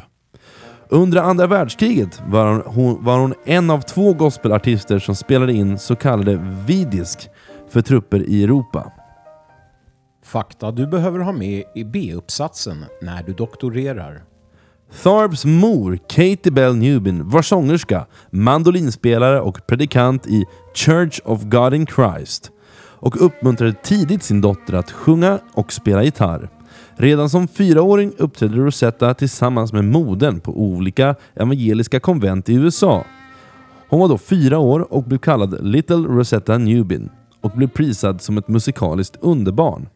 Under andra världskriget var hon, hon, var hon en av två gospelartister som spelade in så kallade vidisk för trupper i Europa. Fakta du behöver ha med i B-uppsatsen när du doktorerar. Tharps mor, Katie Bell Newbin, var sångerska, mandolinspelare och predikant i Church of God in Christ och uppmuntrade tidigt sin dotter att sjunga och spela gitarr. Redan som fyraåring uppträdde Rosetta tillsammans med modern på olika evangeliska konvent i USA. Hon var då fyra år och blev kallad Little Rosetta Newbin och blev prisad som ett musikaliskt underbarn.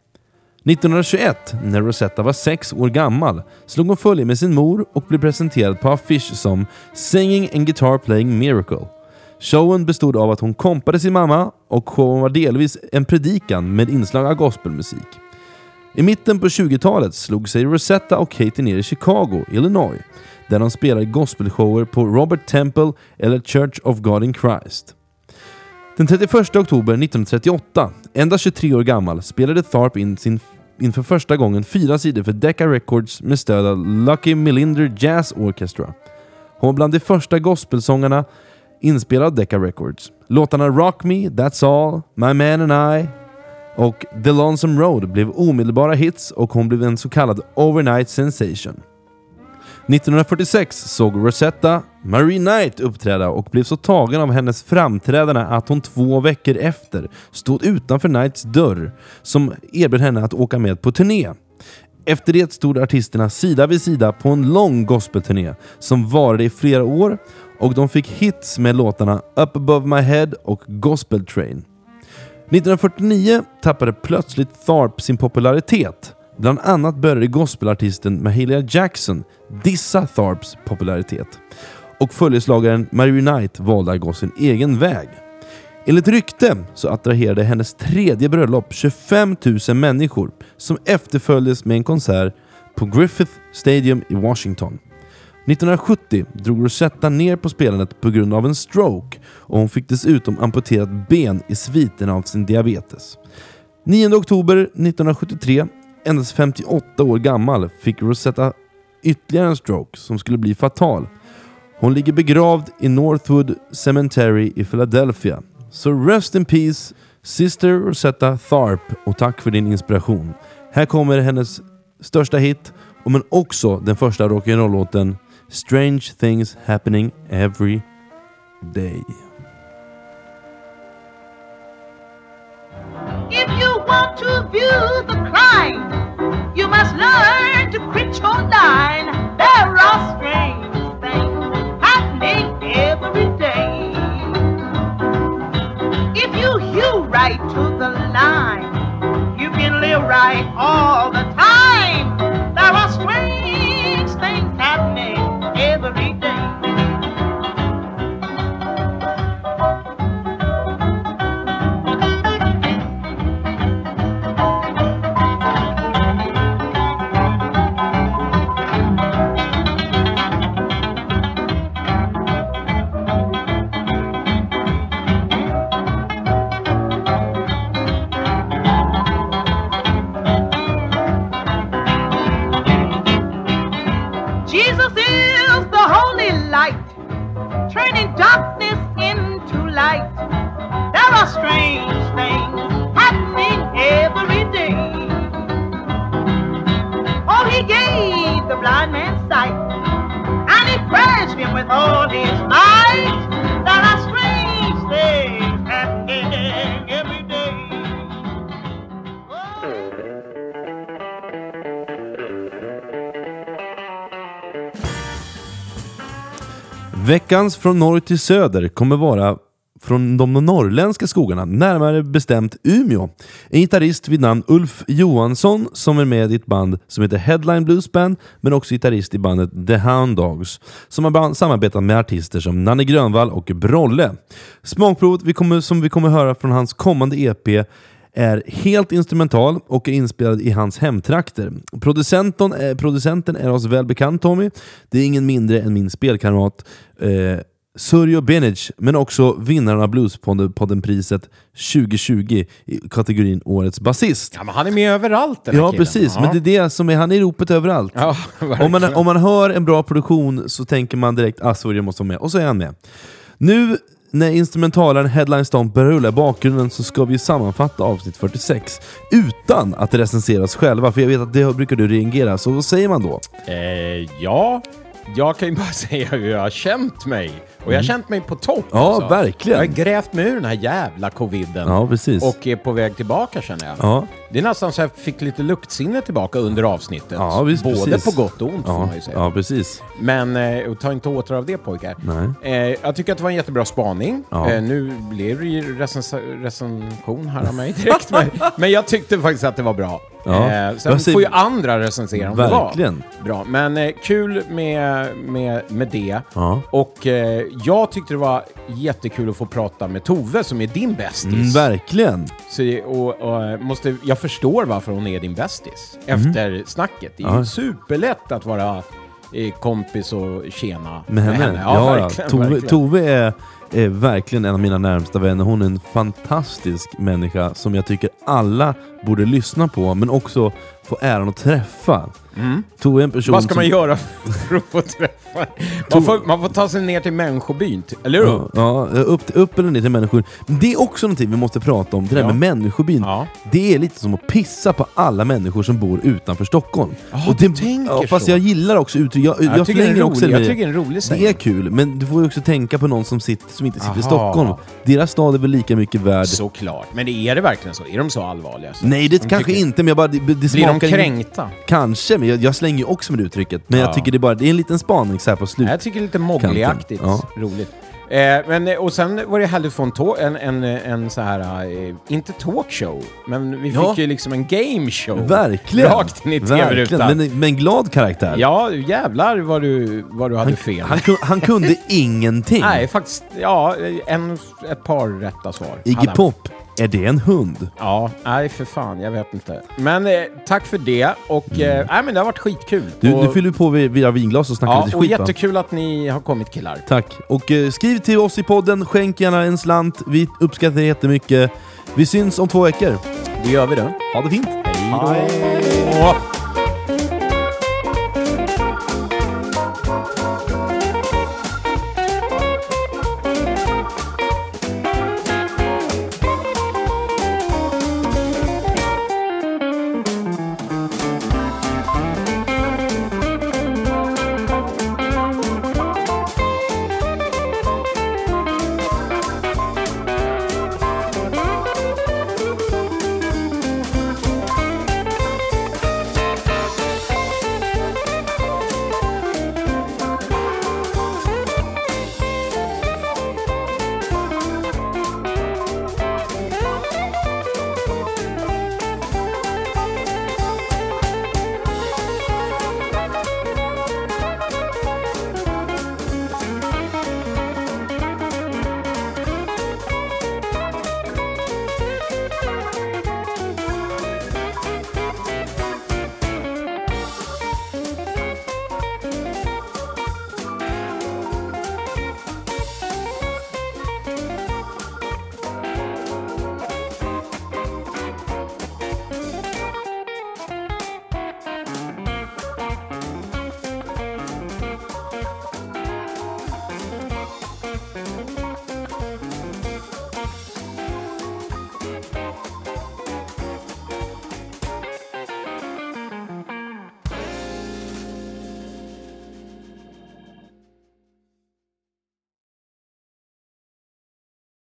1921, när Rosetta var sex år gammal, slog hon följe med sin mor och blev presenterad på affisch som “Singing and Guitar Playing Miracle”. Showen bestod av att hon kompade sin mamma och showen var delvis en predikan med inslag av gospelmusik. I mitten på 20-talet slog sig Rosetta och Katie ner i Chicago, Illinois, där de spelade gospelshower på Robert Temple eller Church of God in Christ. Den 31 oktober 1938, endast 23 år gammal, spelade Tharp in sin inför första gången fyra sidor för Decca Records med stöd av Lucky Millinder Jazz Orchestra. Hon var bland de första gospelsångarna inspelade av Decca Records. Låtarna Rock Me, That's All, My Man and I och The Lonesome Road blev omedelbara hits och hon blev en så kallad overnight sensation. 1946 såg Rosetta Marie Knight uppträda och blev så tagen av hennes framträdande att hon två veckor efter stod utanför Knights dörr som erbjöd henne att åka med på turné. Efter det stod artisterna sida vid sida på en lång gospelturné som varade i flera år och de fick hits med låtarna Up above my head och Gospel Train. 1949 tappade plötsligt Tharp sin popularitet. Bland annat började gospelartisten Mahalia Jackson dissa Tharps popularitet. Och följeslagaren Mary Knight valde att gå sin egen väg. Enligt rykte så attraherade hennes tredje bröllop 25 000 människor som efterföljdes med en konsert på Griffith Stadium i Washington. 1970 drog Rosetta ner på spelandet på grund av en stroke och hon fick dessutom amputerat ben i sviterna av sin diabetes. 9 oktober 1973, endast 58 år gammal, fick Rosetta ytterligare en stroke som skulle bli fatal. Hon ligger begravd i Northwood Cemetery i Philadelphia. Så rest in peace, Sister Rosetta Tharp och tack för din inspiration. Här kommer hennes största hit, men också den första rock'n'roll-låten Strange things happening every day. If you want to view the crime, you must learn to quit your line. There are strange things happening every day. If you hew right to the line, you can live right all Veckans från norr till söder kommer vara från de norrländska skogarna, närmare bestämt Umeå. En gitarrist vid namn Ulf Johansson som är med i ett band som heter Headline Blues Band, men också gitarrist i bandet The Hound Dogs, som har samarbetat med artister som Nanne Grönvall och Brolle. Smakprovet vi kommer, som vi kommer höra från hans kommande EP är helt instrumental och är inspelad i hans hemtrakter. Producenten, eh, producenten är oss välbekant Tommy. Det är ingen mindre än min spelkamrat eh, Surjo Benic, men också vinnaren av Bluespodden-priset 2020 i kategorin Årets basist. Ja, men han är med överallt den här Ja killen. precis, Ja. men det är det som är, han är i ropet överallt. Ja, om, man, om man hör en bra produktion så tänker man direkt ah, Surjo måste vara med, och så är han med. Nu när instrumentalaren Headline Stomp börjar rulla i bakgrunden så ska vi sammanfatta avsnitt 46 utan att recensera oss själva, för jag vet att det brukar du reagera, så vad säger man då? Eh, ja, jag kan ju bara säga hur jag har känt mig. Och jag har känt mig på topp. Mm. Ja, alltså. verkligen. Jag har grävt mig ur den här jävla coviden. Ja, precis. Och är på väg tillbaka känner jag. Ja. Det är nästan så jag fick lite luktsinne tillbaka under avsnittet. Ja, visst, Både precis. på gott och ont får Ja, man ju säga. ja precis. Men eh, ta inte åter av det pojkar. Nej. Eh, jag tycker att det var en jättebra spaning. Ja. Eh, nu blev det ju recens- recension här av mig direkt. men, men jag tyckte faktiskt att det var bra. Ja. Eh, sen Jag ser- får ju andra recensera om Verkligen. det var bra. Men eh, kul med, med, med det. Ja. Och eh, jag tyckte det var jättekul att få prata med Tove som är din bästis. Mm, verkligen. Så, och, och, eh, måste, jag förstår varför hon är din bästis efter snacket. Det är. Ja. superlätt att vara eh, kompis och tjena Med henne? Ja, Ja, verkligen, Tove, verkligen. Tove är, är verkligen en av mina närmsta vänner. Hon är en fantastisk människa som jag tycker alla borde lyssna på, men också få äran att träffa. Tove är en person Vad ska man som, göra för att få träffa? Man får, man får ta sig ner till människobyn, eller hur? Ja, ja, upp, upp eller ner till människor. Men det är också någonting vi måste prata om, det där Ja. med människobyn. Ja. Det är lite som att pissa på alla människor som bor utanför Stockholm. Ja, det, du tänker ja, Fast så. jag gillar också uttryck. Jag, jag, Jag tycker det är en rolig- jag tycker det är en rolig Det är kul, men du får ju också tänka på någon som, sitter, som inte sitter i Aha. Stockholm. Deras stad är väl lika mycket värd. Såklart. Men är det verkligen så? Är de så allvarliga? Så? Nej, det De kanske tycker- inte, men jag bara, det, det Blir de kränkta? Kanske, men jag, jag slänger ju också med det uttrycket. Men Ja. jag tycker det är bara det är en liten spaning så här på slut. Jag tycker det är lite Mowgli-aktigt. Ja. Roligt. Eh, men, eh, och sen var det härligt att få en, en, en, så här, eh, inte talkshow, men vi fick Ja. ju liksom en game show. Verkligen! Rakt in i tv-rutan. men, men glad karaktär. Ja, jävlar vad du, vad du hade han, fel. han, han kunde ingenting. Nej, faktiskt, ja, en, ett par rätta svar. Iggy hade. Pop, är det en hund? Ja, nej för fan, jag vet inte. Men eh, tack för det och eh, nej, men det har varit skitkul. Mm. Du, och, nu fyller du på via vinglas och snackar ja, lite och skit va? jättekul att ni har kommit killar. Tack. Och eh, skriv till oss i podden, skänk gärna en slant. Vi uppskattar det jättemycket. Vi syns om två veckor. Det gör vi då. Ha det fint. Hej då!